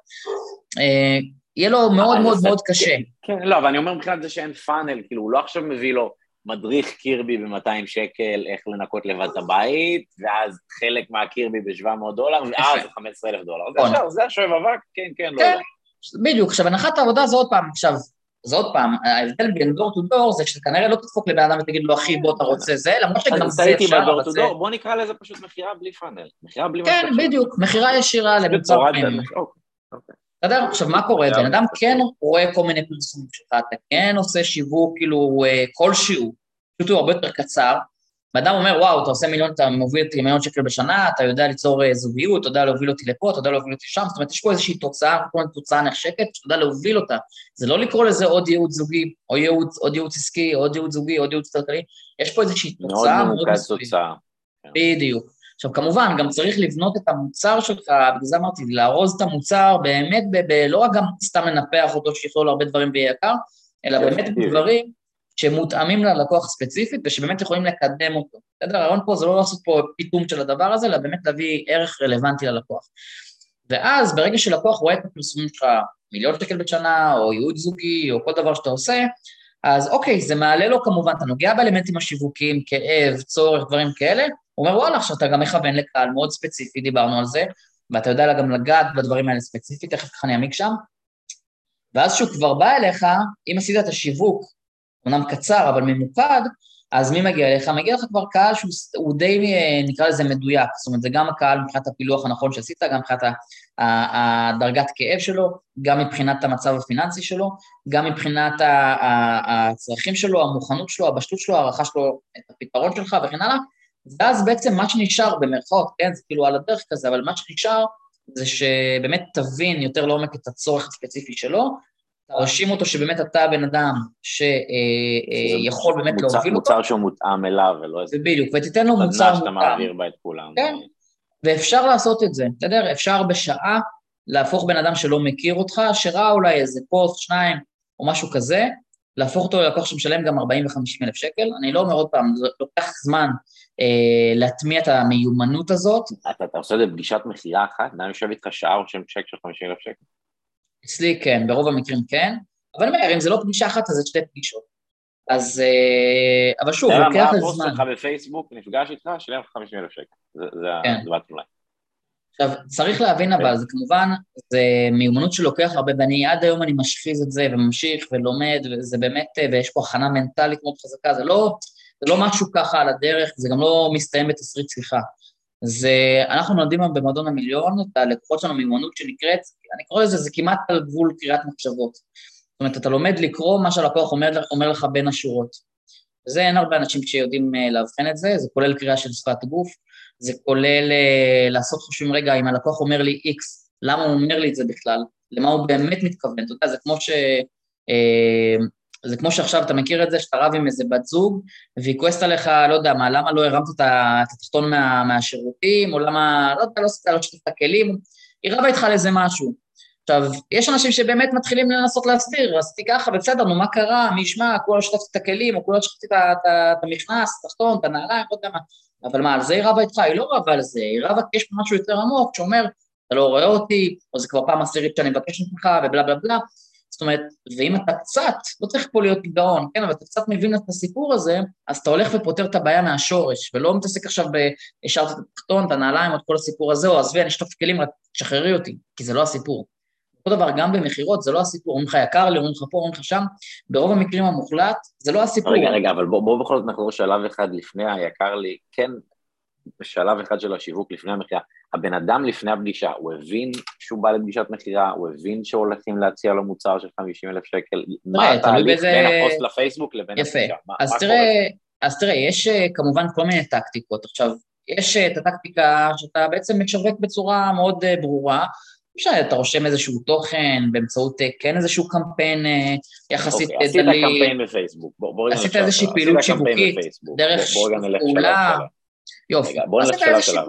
אה, יהיה לו מאוד מאוד מאוד קשה. כן, לא, אבל אני אומר מבחינת זה שאין funnel, כאילו, הוא לא עכשיו מביא לו... מדריך קירבי ב-200 שקל, איך לנקות לבד את הבית, ואז חלק מהקירבי ב-700 דולר, ואז 15,000 דולר. זה השואב אבק, כן, כן, לא. כן, בדיוק. עכשיו, הנחת העבודה זה עוד פעם, עכשיו, זה עוד פעם, ההבדל בין דור טו דור זה שאתה כנראה לא תדפוק לבן אדם ותגיד לו, אחי, בוא, אתה רוצה זה, למרות שגם זה אפשר, אבל זה... בוא נקרא לזה פשוט מכירה בלי פאנל. מכירה בלי... כן, בדיוק, מכירה ישירה למוצר פנימי. בסדר? עכשיו, מה קורה? בן אדם כן רואה כל מיני פרסומים שלך, אתה כן עושה שיווק כאילו אה, כלשהו, פשוט הוא הרבה יותר קצר, ואדם אומר, וואו, אתה עושה מיליון, אתה מוביל אותי למיליון שקל בשנה, אתה יודע ליצור אה, זוגיות, אתה יודע להוביל אותי לפה, אתה יודע להוביל אותי שם, זאת אומרת, יש פה איזושהי תוצאה, כל תוצאה נחשקת, שאתה יודע להוביל אותה. זה לא לקרוא לזה עוד ייעוץ זוגי, או ייעוץ, עוד ייעוץ עסקי, עוד ייעוץ זוגי, עוד ייעוץ כלכלי, יש פה איזושהי תוצאה מאוד ממוקד תוצאה. כן. בדיוק. עכשיו, כמובן, גם צריך לבנות את המוצר שלך, בגלל זה אמרתי, לארוז את המוצר באמת, ב- ב- לא רק גם סתם לנפח אותו שיכלול הרבה דברים ויהיה יקר, אלא באמת דברים שמותאמים ללקוח ספציפית ושבאמת יכולים לקדם אותו. בסדר? הרעיון פה זה לא לעשות פה פיתום של הדבר הזה, אלא באמת להביא ערך רלוונטי ללקוח. ואז ברגע שלקוח רואה את הפרסומים שלך מיליון שקל בשנה, או ייעוד זוגי, או כל דבר שאתה עושה, אז אוקיי, זה מעלה לו כמובן, אתה נוגע באלמנטים השיווקיים, כאב, צורך, דברים כאלה, אומר, וואלה, עכשיו אתה גם מכוון לקהל מאוד ספציפי, דיברנו על זה, ואתה יודע גם לגעת בדברים האלה ספציפית, תכף ככה אני אעמיק שם. ואז כשהוא כבר בא אליך, אם עשית את השיווק, אמנם קצר, אבל ממוקד, אז מי מגיע אליך? מגיע לך כבר קהל שהוא די, נקרא לזה מדויק, זאת אומרת, זה גם הקהל מבחינת הפילוח הנכון שעשית, גם מבחינת הדרגת כאב שלו, גם מבחינת המצב הפיננסי שלו, גם מבחינת הצרכים שלו, המוכנות שלו, הבשלות שלו, הערכה שלו, את הפתרון שלך וכן הלאה, ואז בעצם מה שנשאר במרכאות, כן, זה כאילו על הדרך כזה, אבל מה שנשאר זה שבאמת תבין יותר לעומק את הצורך הספציפי שלו, תרשים אותו שבאמת אתה הבן אדם שיכול באמת מוצר, להוביל מוצר אותו. מוצר שהוא מותאם אליו, ולא איזה בדיוק, ותיתן לו מוצר סדנה שאתה מותאם. מעביר בה את כולם. כן. ואפשר לעשות את זה, בסדר? אפשר בשעה להפוך בן אדם שלא מכיר אותך, שראה אולי איזה פוסט, שניים, או משהו כזה, להפוך אותו ללקוח שמשלם גם 40 ו-50 אלף שקל. אני לא אומר עוד פעם, זה לוקח זמן אה, להטמיע את המיומנות הזאת. אתה, אתה עושה את זה בפגישת מכירה אחת? אדם יושב איתך שעה או שם צ'ק של 50 אלף שקל? אצלי כן, ברוב המקרים כן, אבל אני אומר, אם זה לא פגישה אחת, אז זה שתי פגישות. אז, אה, אבל שוב, לוקח מה את הפוסט זמן. שלך בפייסבוק, נפגש איתך, שילם לך 50 אלף שקל. זה- זה כן. אולי. עכשיו, צריך להבין אבל, זה כמובן, זה מיומנות שלוקח הרבה, ואני עד היום אני משחיז את זה וממשיך ולומד, וזה באמת, ויש פה הכנה מנטלית מאוד חזקה, זה לא, זה לא משהו ככה על הדרך, זה גם לא מסתיים בתסריט שיחה. זה, אנחנו נולדים היום במועדון המיליון, את הלקוחות שלנו מיומנות שנקראת, אני קורא לזה, זה כמעט על גבול קריאת מחשבות. זאת אומרת, אתה לומד לקרוא מה שהלקוח אומר, אומר לך בין השורות. וזה אין הרבה אנשים שיודעים אה, לאבחן את זה, זה כולל קריאה של שפת גוף, זה כולל אה, לעשות חושבים, רגע, אם הלקוח אומר לי X, למה הוא אומר לי את זה בכלל? למה הוא באמת מתכוון? אתה יודע, זה כמו ש... זה כמו שעכשיו אתה מכיר את זה, שאתה רב עם איזה בת זוג, והיא כועסת עליך, לא יודע מה, למה לא הרמת את התחתון מה, מהשירותים, או למה, לא יודע, לא עשית, לא שתת את הכלים, היא רבה איתך על איזה משהו. עכשיו, יש אנשים שבאמת מתחילים לנסות להסביר, עשיתי ככה, בסדר, נו, מה קרה, מי ישמע, כולה שטפתי את הכלים, או כולה שטפתי את המכנס, את התחתון, את הנעליים, לא יודע מה. אבל מה, על זה היא רבה איתך? היא לא רבה על זה, היא רבה כי יש משהו יותר עמוק, שאומר, אתה לא רואה אותי, או זה כבר פעם עשירית שאני מבקש ממך, ובלה בלה בלה. זאת אומרת, ואם אתה קצת, לא צריך פה להיות גאון, כן, אבל אתה קצת מבין את הסיפור הזה, אז אתה הולך ופותר את הבעיה מהשורש, ולא מתעסק עכשיו ב... השארת את התחתון, את הנעליים, את כל הסיפור הזה, או עזבי, אני אשטוף כלים, רק תשחררי אותי, כי זה לא הסיפור. אותו דבר, גם במכירות, זה לא הסיפור, אומרים לך יקר לי, אומרים לך פה, אומרים לך שם, ברוב המקרים המוחלט, זה לא הסיפור. רגע, רגע, אבל בוא, בוא בכל זאת נחזור שלב אחד לפני היקר לי, כן, בשלב אחד של השיווק לפני המכירה, הבן אדם לפני הפגישה, הוא הבין שהוא בא לפגישת מכירה, הוא הבין שהולכים להציע לו מוצר של 50 אלף שקל, מה התהליך באיזה- בין הפוסט לפייסבוק לבין יפה. הפגישה? מה- אז תראה, אז תראה, יש אה, כמובן כל מיני טקטיקות. עכשיו, יש אה, את הטקטיקה שאתה בעצם משווק בצורה מאוד אה, ברורה, שאתה רושם איזשהו תוכן באמצעות, כן, איזשהו קמפיין יחסית אוקיי, אה, עשית. קמפיין בפייסבוק, בוא, בוא עשית איזושהי. פעילות שיווקית. דרך נלך פעולה. יופי. רגע, בוא נלך שלב שלב.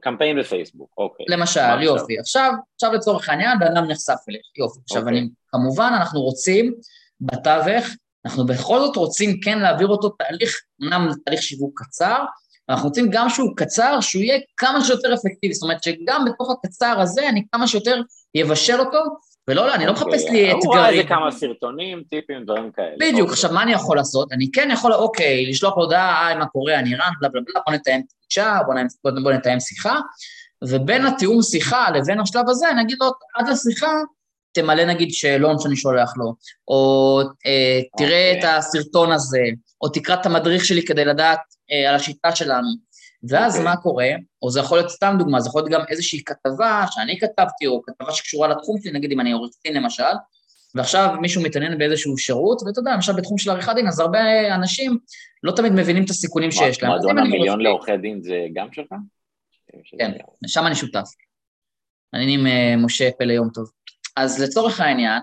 קמפיין בפייסבוק, אוקיי. למשל? יופי. עכשיו, עכשיו לצורך העניין, בן אדם נחשף אליך, יופי. עכשיו, אוקיי. אני, כמובן, אנחנו רוצים, בתווך, אנחנו בכל זאת רוצים כן להעביר אותו תהליך, אמנם תהליך שיווק קצר, אנחנו רוצים גם שהוא קצר, שהוא יהיה כמה שיותר אפקטיבי, זאת אומרת שגם בתוך הקצר הזה אני כמה שיותר יבשל אותו, ולא, אני לא מחפש לי הוא ראה איזה אתגרים. כמה סרטונים, טיפים, דברים כאלה. בדיוק, אוקיי. עכשיו מה אני יכול לעשות? אני כן יכול, אוקיי, לשלוח לו הודעה, היי, מה קורה, אני רן, בלה בלה בלה, בוא נתאם פגישה, בוא נתאם- שיחה, ובין התיאום שיחה לבין השלב הזה, אני אגיד לו, עד לשיחה, תמלא נגיד שאלון שאני שולח לו, או אה, תראה אוקיי. את הסרטון הזה, או תקרא את המדריך שלי כדי לדעת אה, על השיטה שלנו. ואז אוקיי. מה קורה? או זה יכול להיות סתם דוגמה, זה יכול להיות גם איזושהי כתבה שאני כתבתי, או כתבה שקשורה לתחום שלי, נגיד אם אני עורך דין למשל, ועכשיו מישהו מתעניין באיזשהו שירות, ואתה יודע, למשל בתחום של עריכת דין, אז הרבה אנשים לא תמיד מבינים את הסיכונים שיש להם. מועדון המיליון לעורכי דין זה גם שלך? כן, שם אני שותף. אני עם אה, משה פלא יום טוב. אז לצורך העניין,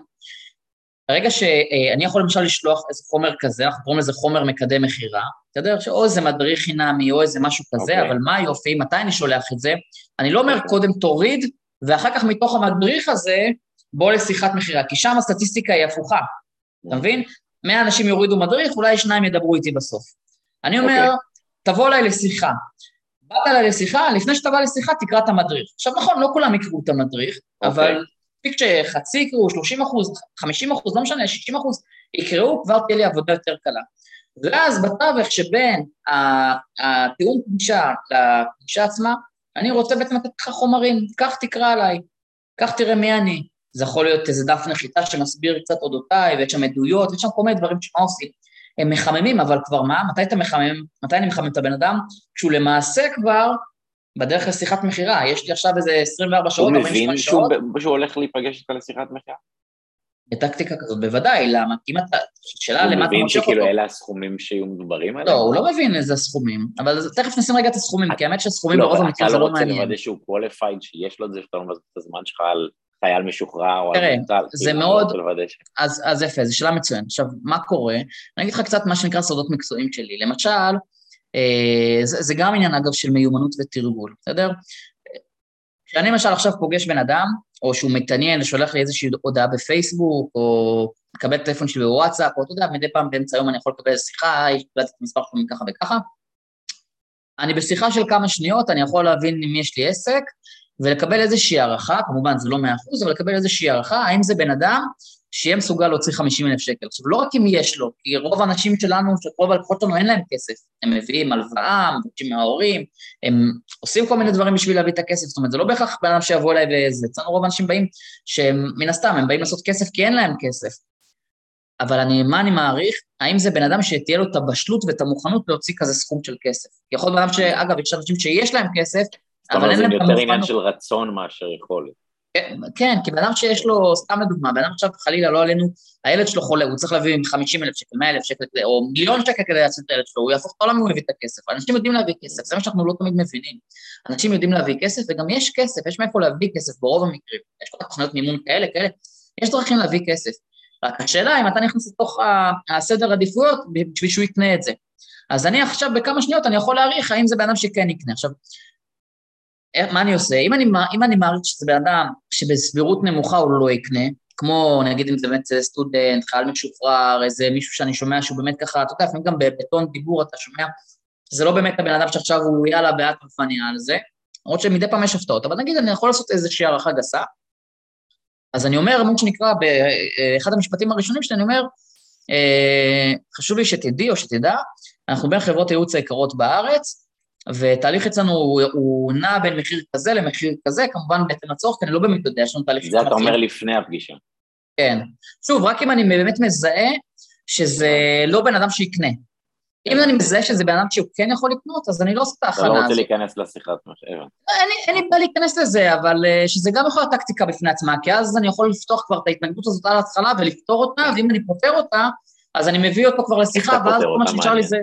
ברגע שאני יכול למשל לשלוח איזה חומר כזה, אנחנו קוראים לזה חומר מקדם מכירה, בסדר? שאו איזה מדריך חינמי או איזה משהו כזה, okay. אוקיי. אבל מה היופי, מתי אני שולח את זה? אני לא אומר קודם תוריד, ואחר כך מתוך המדריך הזה, בוא לשיחת מכירה, כי שם הסטטיסטיקה היא הפוכה, אתה מבין? 100 אנשים יורידו מדריך, אולי שניים ידברו איתי בסוף. אני אומר, okay. אוקיי. תבוא אליי לשיחה. באת אליי לשיחה, לפני שאתה בא לשיחה, תקרא את המדריך. עכשיו, נכון, לא כולם יקראו את המדריך, okay. אוקיי. אבל מספיק שחצי יקראו, 30 אחוז, 50 אחוז, לא משנה, 60 אחוז, יקראו, כבר תהיה לי עבודה יותר קלה. ואז בתווך שבין התיאום פגישה לפגישה עצמה, אני רוצה בעצם לתת לך חומרים, קח תקרא עליי, קח תראה מי אני. זה יכול להיות איזה דף נחיתה שמסביר קצת אודותיי, ויש שם עדויות, ויש שם כל מיני דברים שמה עושים. הם מחממים, אבל כבר מה? מתי אתה מחמם? מתי אני מחמם את הבן אדם? כשהוא למעשה כבר בדרך לשיחת מכירה, יש לי עכשיו איזה 24 שעות, 48 שעות. הוא מבין שהוא הולך להיפגש איתך לשיחת מכירה? בטקטיקה כזאת, בוודאי, למה? אם אתה, שאלה למה אתה ממשך אותו. הוא מבין שכאילו אלה הסכומים שיהיו מדוברים עליהם? לא, הוא לא מבין איזה סכומים, אבל תכף נשים רגע את הסכומים, כי האמת שהסכומים ברוב המקרה זה לא מעניין. אתה לא רוצה לוודא שהוא qualified, שיש לו את זה, שאתה לא מבזבז את הזמן שלך על חייל משוחרר או על מנטל. זה כאילו, מאוד, אז יפה, זו שאלה מצוינת. עכשיו, מה קורה? אני אגיד לך קצת מה שנקרא סודות מקצועיים שלי. למשל, זה, זה גם עניין, אגב, של מיומנות ותרגול, בסדר? כשאני למשל עכשיו פוגש בן אדם, או שהוא מתעניין ושולח לי איזושהי הודעה בפייסבוק, או מקבל טלפון שלי בוואטסאפ, או אתה יודע, מדי פעם באמצע היום אני יכול לקבל שיחה, יש קיבלתי את המספר שלו מככה וככה. אני בשיחה של כמה שניות, אני יכול להבין אם יש לי עסק, ולקבל איזושהי הערכה, כמובן זה לא מאה אחוז, אבל לקבל איזושהי הערכה, האם זה בן אדם שיהיה מסוגל להוציא 50 אלף שקל. עכשיו, לא רק אם יש לו, כי רוב האנשים שלנו, רוב הלקוחות שלנו אין להם כסף. הם מביאים הלוואה, מבקשים מההורים, הם עושים כל מיני דברים בשביל להביא את הכסף, זאת אומרת, זה לא בהכרח בן אדם שיבוא אליי וזה. אצלנו רוב האנשים באים, שהם מן הסתם, הם באים לעשות כסף כי אין להם כסף. אבל אני, מה אני מעריך? האם זה בן אדם שתהיה לו את הבשלות ואת המוכנות להוציא כזה סכום של כסף? יכול להיות בן אדם שאגב, יש אנשים שיש להם כסף, אבל אין להם את המוכנות. זאת אומרת, זה יותר עניין של רצון מאשר יכולת. כן, כי בן אדם שיש לו, סתם לדוגמה, בן אדם עכשיו חלילה לא עלינו, הילד שלו חולה, הוא צריך להביא 50 אלף שקל, 100 אלף שקל, או מיליון שקל כדי להציל את הילד שלו, הוא יהפוך את העולם אם הוא יביא את הכסף. אנשים יודעים להביא כסף, זה מה שאנחנו לא תמיד מבינים. אנשים יודעים להביא כסף, וגם יש כסף, יש מאיפה להביא כסף ברוב המקרים. יש כל תוכניות מימון כאלה, כאלה, יש דרכים להביא כסף. רק השאלה אם אתה נכנס לתוך הסדר עדיפויות בשביל שהוא יקנה את זה. אז אני עכשיו בכמה שניות אני יכול להעריך האם זה בן אדם שכן יקנה. עכשיו, מה אני עושה? אם אני, אם אני מעריך שזה בן אדם שבסבירות נמוכה הוא לא יקנה, כמו נגיד אם זה באמת סטודנט, חייל משוחרר, איזה מישהו שאני שומע שהוא באמת ככה, אתה יודע, לפעמים גם בטון דיבור אתה שומע, זה לא באמת הבן אדם שעכשיו הוא יאללה בעט מפניה על זה, למרות שמדי פעם יש הפתעות, אבל נגיד אני יכול לעשות איזושהי הערכה גסה, אז אני אומר, מה שנקרא, באחד המשפטים הראשונים שלי, אני אומר, אה, חשוב לי שתדעי או שתדע, אנחנו בין חברות הייעוץ היקרות בארץ, ותהליך אצלנו הוא, הוא נע בין מחיר כזה למחיר כזה, כמובן בהתאם לצורך, כי אני לא באמת יודע, יש לנו תהליך... זה אתה אומר לפני הפגישה. כן. שוב, רק אם אני באמת מזהה שזה לא בן אדם שיקנה. אם אני מזהה שזה בן אדם שהוא כן יכול לקנות, אז אני לא עושה את ההכנה הזאת. אתה לא רוצה להיכנס לשיחת מחיר. אין לי בעיה להיכנס לזה, אבל אה, שזה גם יכול להיות טקטיקה בפני עצמה, כי אז אני יכול לפתוח כבר את ההתנגדות הזאת על ההתחלה ולפתור אותה, ואם אני פותר אותה, אז אני מביא אותו כבר לשיחה, ואז כל מה שנשאר לי זה...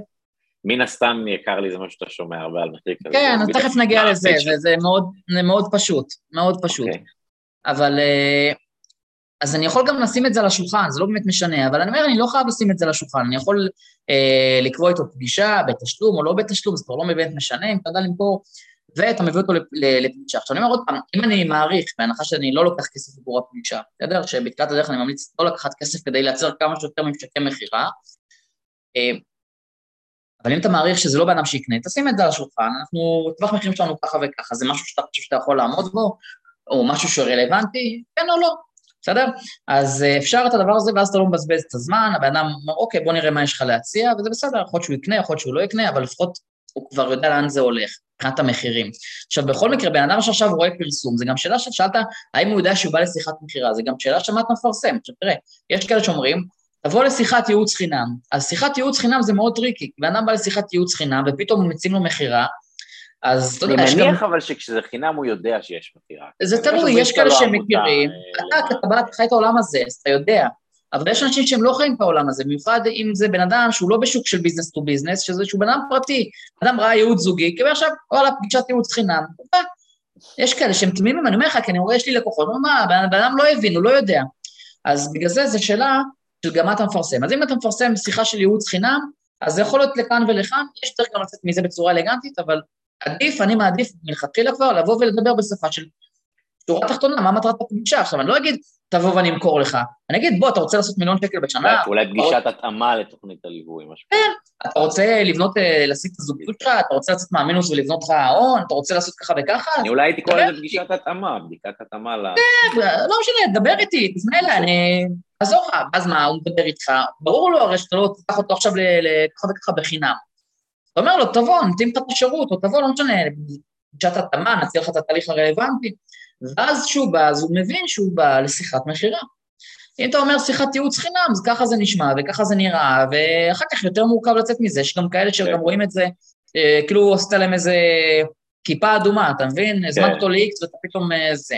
מן הסתם יקר לי זה מה שאתה שומע הרבה על מחיר כזה. כן, אז תכף נגיע לזה, זה מאוד, מאוד פשוט, מאוד פשוט. Okay. אוקיי. אבל, אה, אז אני יכול גם לשים את זה על השולחן, זה לא באמת משנה, אבל אני אומר, אני לא חייב לשים את זה על השולחן, אני יכול אה, לקבוע איתו פגישה בתשלום או לא בתשלום, זה כבר לא באמת משנה, אם אתה יודע למכור, ואתה מביא אותו לפגישה. עכשיו אני אומר עוד פעם, אם אני מעריך, בהנחה שאני לא לוקח כסף עבור הפגישה, בסדר? שבתחילת הדרך אני ממליץ לא לקחת כסף כדי לייצר כמה שיותר ממשקי מכירה, אה, אבל אם אתה מעריך שזה לא בן אדם שיקנה, תשים את זה על השולחן, אנחנו, טווח מחירים שלנו ככה וככה, זה משהו שאתה חושב שאתה יכול לעמוד בו, או משהו שהוא רלוונטי, כן או לא, בסדר? אז אה, אפשר את הדבר הזה, ואז אתה לא מבזבז את הזמן, הבן אדם אומר, אוקיי, בוא נראה מה יש לך להציע, וזה בסדר, יכול להיות שהוא יקנה, יכול להיות שהוא לא יקנה, אבל לפחות הוא כבר יודע לאן זה הולך, מבחינת המחירים. עכשיו, בכל מקרה, בן אדם שעכשיו רואה פרסום, זה גם שאלה ששאלת, האם הוא יודע שהוא בא לשיחת מכירה, זה גם שאלה שמה אתה מפרסם. עכשיו, תראה, יש כאלה שאומרים, תבוא לשיחת ייעוץ חינם. אז שיחת ייעוץ חינם זה מאוד tricky. בן אדם בא לשיחת ייעוץ חינם, ופתאום הוא מציעים לו מכירה, אז אתה יודע, אני יש גם... מניח אבל שכשזה חינם הוא יודע שיש מכירה. זה אני תלוי, יש כאלה לא שהם עמותה, מכירים. אה, אתה, כי אתה בא, אתה חי את העולם הזה, אז אתה יודע. אבל יש אנשים שהם לא חיים את העולם הזה, במיוחד אם זה בן אדם שהוא לא בשוק של business to business, שזה שהוא בן אדם פרטי. אדם ראה ייעוץ זוגי, קיבל עכשיו, וואלה, פגישת ייעוץ חינם. בא. יש כאלה שהם תמימים, אני אומר לך, כי אני רואה, יש לי לקוחות, אומר, מה, בן בן אדם לא הבין, הוא לא יודע. אז בגלל זה, זו שאלה של גם מה אתה מפרסם. אז אם אתה מפרסם שיחה של ייעוץ חינם, אז זה יכול להיות לכאן ולכאן, יש דרך גם לצאת מזה בצורה אלגנטית, אבל עדיף, אני מעדיף מלכתחילה כבר לבוא ולדבר בשפה של שורה תחתונה, מה מטרת הפגישה? עכשיו, אני לא אגיד, תבוא ואני אמכור לך, אני אגיד, בוא, אתה רוצה לעשות מיליון שקל בשנה? אולי פגישת התאמה לתוכנית הליווי, משהו. אתה רוצה לבנות, אה, להשיג את הזוגיות שלך? אתה רוצה לצאת מהמינוס ולבנות לך הון? אתה רוצה לעשות ככה וככה? אני אולי הייתי קורא לזה פגישת התאמה, בדיקת התאמה ל... לא משנה, דבר איתי, תפנה אליי, אני אעזור לך. אז מה, הוא מדבר איתך, ברור לו הרי שאתה לא תיקח אותו עכשיו לככה וככה בחינם. אתה אומר לו, תבוא, נותנים לך את השירות, או תבוא, לא משנה, פגישת התאמה, נציע לך את התהליך הרלוונטי. ואז כשהוא בא, אז הוא מבין שהוא בא לשיחת מכירה. אם אתה אומר שיחת ייעוץ חינם, אז ככה זה נשמע וככה זה נראה, ואחר כך יותר מורכב לצאת מזה, יש גם כאלה שגם כן. רואים את זה, אה, כאילו עשית להם איזה כיפה אדומה, אתה מבין? הזמנת אותו ל-X ואתה פתאום אה, זה.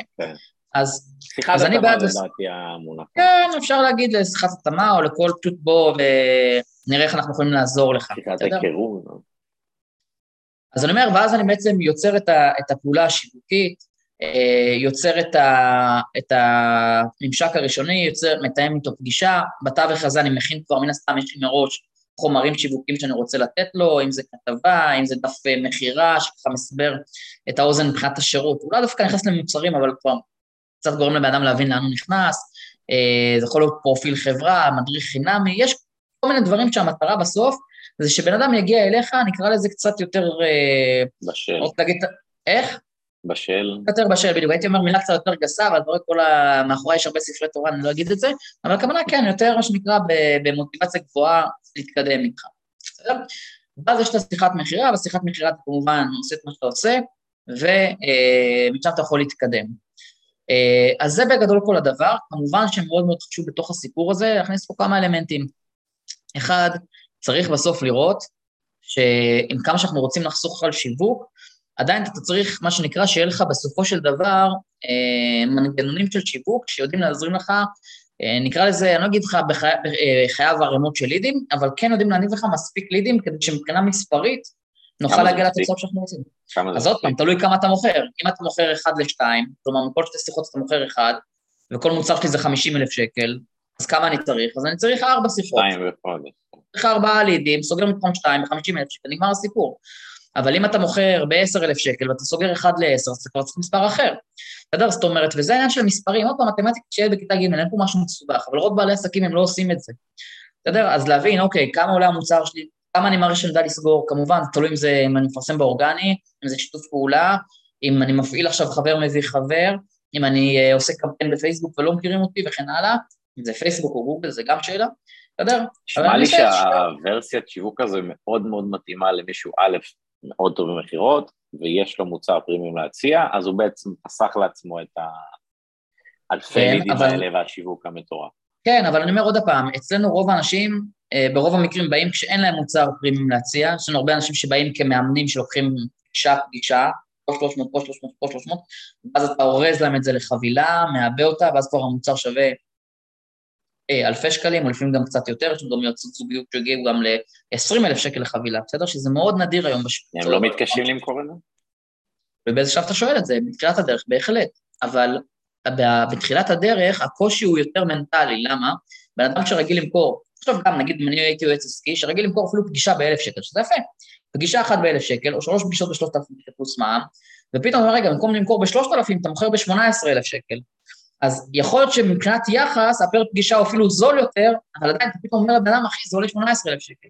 אז אז אני בעד לס- לדעתי המונח. כן, אפשר להגיד לשיחת התאמה או לכל פשוט בוא ונראה איך אנחנו יכולים לעזור לך, שיחת בסדר? היכרות. אז אני אומר, ואז אני בעצם יוצר את, ה, את הפעולה השיווקית, אה, יוצר את, ה, את הממשק הראשוני, יוצר, מתאם איתו פגישה, בתווך הזה אני מכין כבר, מן הסתם יש לי מראש חומרים שיווקיים שאני רוצה לתת לו, אם זה כתבה, אם זה דף אה, מכירה, שככה מסבר את האוזן מבחינת השירות. הוא לא דווקא נכנס למוצרים, אבל כבר קצת גורם לבן אדם להבין לאן הוא נכנס, אה, זה יכול להיות פרופיל חברה, מדריך חינמי, יש כל מיני דברים שהמטרה בסוף זה שבן אדם יגיע אליך, נקרא לזה קצת יותר, אה, בשל. להגיד, איך? בשל. יותר בשל, בדיוק, הייתי אומר מילה קצת יותר גסה, אבל אתה רואה כל ה... מאחורי יש הרבה ספרי תורה, אני לא אגיד את זה, אבל הכוונה כן, יותר מה שנקרא במוטיבציה גבוהה להתקדם איתך, בסדר? ואז יש את השיחת מכירה, בשיחת מכירה אתה כמובן עושה את מה שאתה עושה, ומשם אתה יכול להתקדם. אה, אז זה בגדול כל הדבר, כמובן שמאוד מאוד חשוב בתוך הסיפור הזה להכניס פה כמה אלמנטים. אחד, צריך בסוף לראות שעם כמה שאנחנו רוצים לחסוך על שיווק, עדיין אתה צריך, מה שנקרא, שיהיה לך בסופו של דבר אה, מנגנונים של שיווק שיודעים להזרים לך, אה, נקרא לזה, אני לא אגיד לך בחי, בחייו ערימות של לידים, אבל כן יודעים להניב לך מספיק לידים כדי שמבחינה מספרית נוכל להגיע? לתוצאות שאנחנו רוצים. אז עוד פעם? תלוי כמה אתה מוכר. אם אתה מוכר אחד לשתיים, כלומר, מכל שתי שיחות אתה מוכר אחד, וכל מוצר שלי זה 50 אלף שקל, אז כמה אני צריך? אז אני צריך ארבע שיחות. שתיים בחודש. צריך ארבעה לידים, סוגר מתחום שתיים ב-50 אלף שקל, נגמר הסיפור. אבל אם אתה מוכר ב-10 אלף שקל ואתה סוגר אחד ל-10, אז אתה כבר צריך מספר אחר. בסדר? זאת אומרת, וזה העניין של מספרים, עוד פעם, מתמטיקה שילד בכיתה ג', אין פה משהו מסובך, אבל רוב בעלי עסקים הם לא עושים את זה. בסדר? אז להבין, אוקיי, כמה עולה המוצר שלי, כמה אני מעריך שאני יודע לסגור, כמובן, זה תלוי אם זה, אם אני מפרסם באורגני, אם זה שיתוף פעולה, אם אני מפעיל עכשיו חבר מביא חבר, אם אני uh, עושה קמפיין בפייסבוק ולא מכירים אותי וכן הלאה, אם זה פייסבוק או גוגל, זה גם שאלה, בסדר? נשמע לי שהוורסיית שיווק הזו מאוד מאוד מתאימה למישהו א', מאוד טוב במכירות, ויש לו מוצר פרימיום להציע, אז הוא בעצם חסך לעצמו את האלפי כן, לידים אבל- האלה והשיווק המטורף. כן, אבל אני אומר עוד פעם, אצלנו רוב האנשים, אה, ברוב המקרים באים כשאין להם מוצר פרימיום להציע, יש לנו הרבה אנשים שבאים כמאמנים שלוקחים פגישה פגישה, פה 300, פה 300, פה 300, ואז אתה אורז להם את זה לחבילה, מעבה אותה, ואז כבר המוצר שווה אה, אלפי שקלים, או לפעמים גם קצת יותר, יש לנו גם יועצות זוגיות שהגיעו גם ל-20 אלף שקל לחבילה, בסדר? שזה מאוד נדיר היום בשוק. הם לא מתקשים למכור את זה? ובאיזה שלב אתה שואל את זה? בתחילת הדרך, בהחלט. אבל בתחילת הדרך הקושי הוא יותר מנטלי, למה? בן אדם שרגיל למכור, עכשיו גם נגיד אם אני הייתי יועץ עסקי, שרגיל למכור אפילו פגישה באלף שקל, שזה יפה. פגישה אחת באלף שקל, או שלוש פגישות בשלושת אלפים שקל פלוס מע"מ, ופתאום הוא אומר, רגע, במקום למכור בשלושת אלפים, אתה מוכר בשמונה עשרה אלף שקל. אז יכול להיות שמבחינת יחס, הפר פגישה הוא אפילו זול יותר, אבל עדיין אתה פתאום אומר לבן אדם, אחי, זה עולה 18,000 שקל.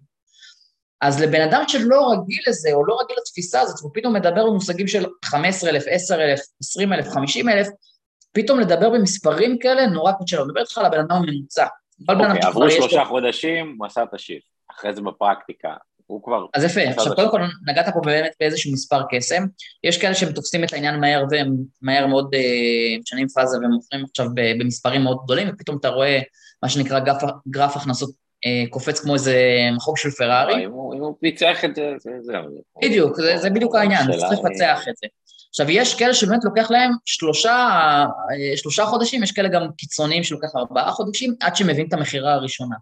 אז לבן אדם שלא רגיל לזה, או לא רגיל לתפיסה הזאת, והוא פתאום מדבר במושגים של 15,000, 10,000, 20,000, 50,000, פתאום לדבר במספרים כאלה נורא קשה לו. אני מדבר איתך על הבן אדם הממוצע. אוקיי, עברו שלושה חודשים, הוא עשה את השיפט. אחרי זה בפרקטיקה, הוא כבר... אז יפה, עכשיו קודם כל נגעת פה באמת באיזשהו מספר קסם, יש כאלה שהם תופסים את העניין מהר והם מהר מאוד אה, משנים פאזה ומוכרים עכשיו ב- במספרים מאוד גדולים, ופתאום אתה רואה מה שנקרא גרף, גרף הכנסות קופץ כמו איזה מחוג של פרארי. אם הוא פיצח את זה, זהו. בדיוק, זה בדיוק העניין, צריך לפצח את זה. עכשיו, יש כאלה שבאמת לוקח להם שלושה, שלושה חודשים, יש כאלה גם קיצוניים שלוקח ארבעה חודשים, עד שמבין את המכירה הראשונה.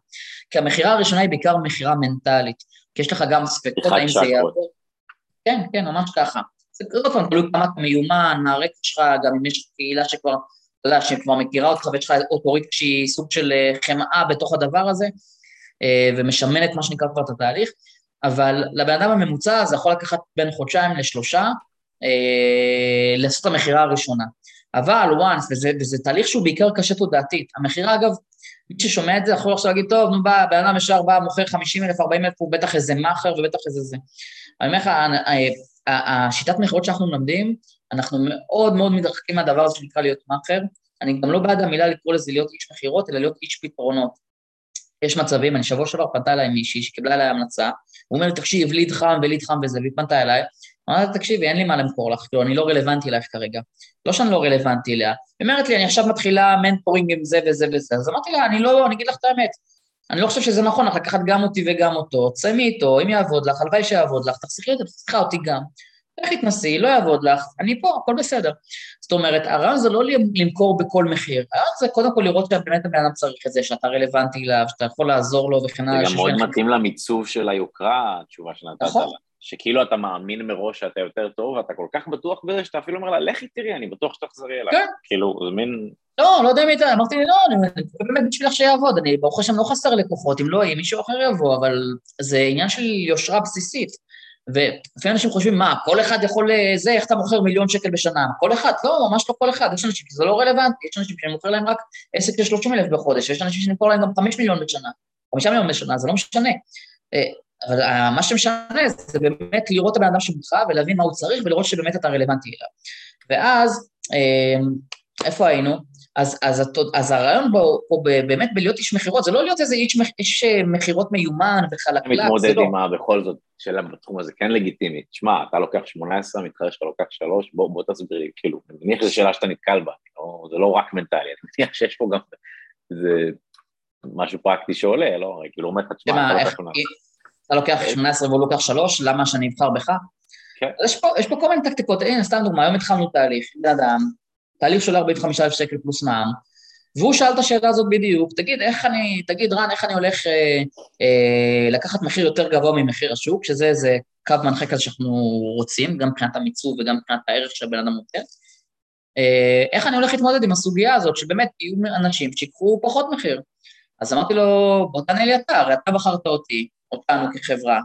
כי המכירה הראשונה היא בעיקר מכירה מנטלית, כי יש לך גם ספקות האם זה יעבור. כן, כן, ממש ככה. זה עוד פעם, תלוי כמה אתה מיומן, הרקע שלך, גם אם יש קהילה שכבר, אתה יודע, שכבר מכירה אותך ויש לך אוטורית שהיא סוג של אה, חמאה בתוך הדבר הזה, אה, ומשמנת מה שנקרא כבר את התהליך, אבל לבן אדם הממוצע זה יכול לקחת בין חודשיים לשלושה, אה, לעשות את המכירה הראשונה. אבל once, וזה, וזה תהליך שהוא בעיקר קשה תודעתית. המכירה, אגב, מי ששומע את זה יכול עכשיו להגיד, טוב, נו, בא, בן אדם ישר בא, מוכר 50 אלף, 40 אלף, הוא בטח איזה מאכר ובטח איזה זה. אני אומר לך, השיטת מכירות שאנחנו מלמדים, אנחנו מאוד מאוד מתרחקים מהדבר הזה שנקרא להיות מאכר. אני גם לא בעד המילה לקרוא לזה להיות איש מכירות, אלא להיות איש פתרונות. יש מצבים, אני שבוע שעבר פנתה אליי מישהי שקיבלה אליי המלצה, הוא אומר לי, תקשיב, ליד חם וליד חם וזה, והיא פנתה אליי, אמרתי, תקשיבי, אין לי מה למכור לך, כאילו, אני לא רלוונטי אלייך כרגע. לא שאני לא רלוונטי אליה. היא אומרת לי, אני עכשיו מתחילה מנטורינג עם זה וזה וזה, אז אמרתי לה, אני לא, אני אגיד לך את האמת, אני לא חושב שזה נכון לך לקחת גם אותי וגם אותו, תסיימי איתו, אם יעבוד לך, הלוואי שיעבוד לך, תחסכי אותי, תחסכה אותי גם. איך תתנסי, לא יעבוד לך, אני פה, הכל בסדר. זאת אומרת, הרעיון זה לא למכור בכל מחיר, הרעיון זה קודם כל לראות שבאמת הבן אדם צריך את זה, שאתה רלוונטי אליו, שאתה יכול לעזור לו וכן הלאה. זה גם מאוד מתאים למיצוב של היוקרה, התשובה שנתת נכון. לה. שכאילו אתה מאמין מראש שאתה יותר טוב, ואתה כל כך בטוח בזה שאתה אפילו אומר לה, לכי תראי, אני בטוח שתחזרי אליי. כן. כאילו, זה מין... לא, לא יודע אם הייתה, אמרתי לי, לא, אני באמת בשבילך שיעבוד, אני ברוך השם לא חסר לקוחות, אם לא יהיה מישהו אחר יבוא, אבל זה עניין של יושרה בסיסית. ולפעמים אנשים חושבים, מה, כל אחד יכול, אה, זה, איך אתה מוכר מיליון שקל בשנה? כל אחד? לא, ממש לא כל אחד. יש אנשים שזה לא רלוונטי, יש אנשים שאני מוכר להם רק עסק של 30 אלף בחודש, ויש אנשים שאני מוכר להם גם 5 מיליון בשנה, 5 מיליון בשנה, זה לא משנה. אה, אבל אה, מה שמשנה זה באמת לראות את הבן אדם שמולך ולהבין מה הוא צריך ולראות שבאמת אתה רלוונטי אליו. ואז, איפה היינו? אז, אז, אז הרעיון בו, פה באמת בלהיות איש מכירות, זה לא להיות איזה איש, איש מכירות מיומן וחלקלק, זה לא. מתמודד עם מה בכל זאת, שאלה בתחום הזה כן לגיטימית. שמע, אתה לוקח 18, המתחרה שלך לוקח 3, בוא, בוא תסביר לי, כאילו, אני מניח שזו שאלה שאתה נתקל בה, לא, זה לא רק מנטלי, אני מניח שיש פה גם זה משהו פרקטי שעולה, לא? כאילו, אומר לך, תשמע, אתה לוקח 18. אתה לוקח 18 והוא לוקח 3, למה שאני אבחר בך? כן. יש פה, יש פה כל מיני טקטיקות, הנה, סתם דוגמא, היום התחלנו תהליך, בן אדם, תהליך של 45,000 שקל פלוס מע"מ, והוא שאל את השאלה הזאת בדיוק, תגיד, איך אני, תגיד, רן, איך אני הולך אה, אה, לקחת מחיר יותר גבוה ממחיר השוק, שזה איזה קו מנחה כזה שאנחנו רוצים, גם מבחינת המיצוב וגם מבחינת הערך שהבן אדם נותן. אה, איך אני הולך להתמודד עם הסוגיה הזאת, שבאמת יהיו אנשים שיקחו פחות מחיר. אז אמרתי לו, בוא תענה לי אתה, הרי אתה בחרת אותי, אותנו כחברה,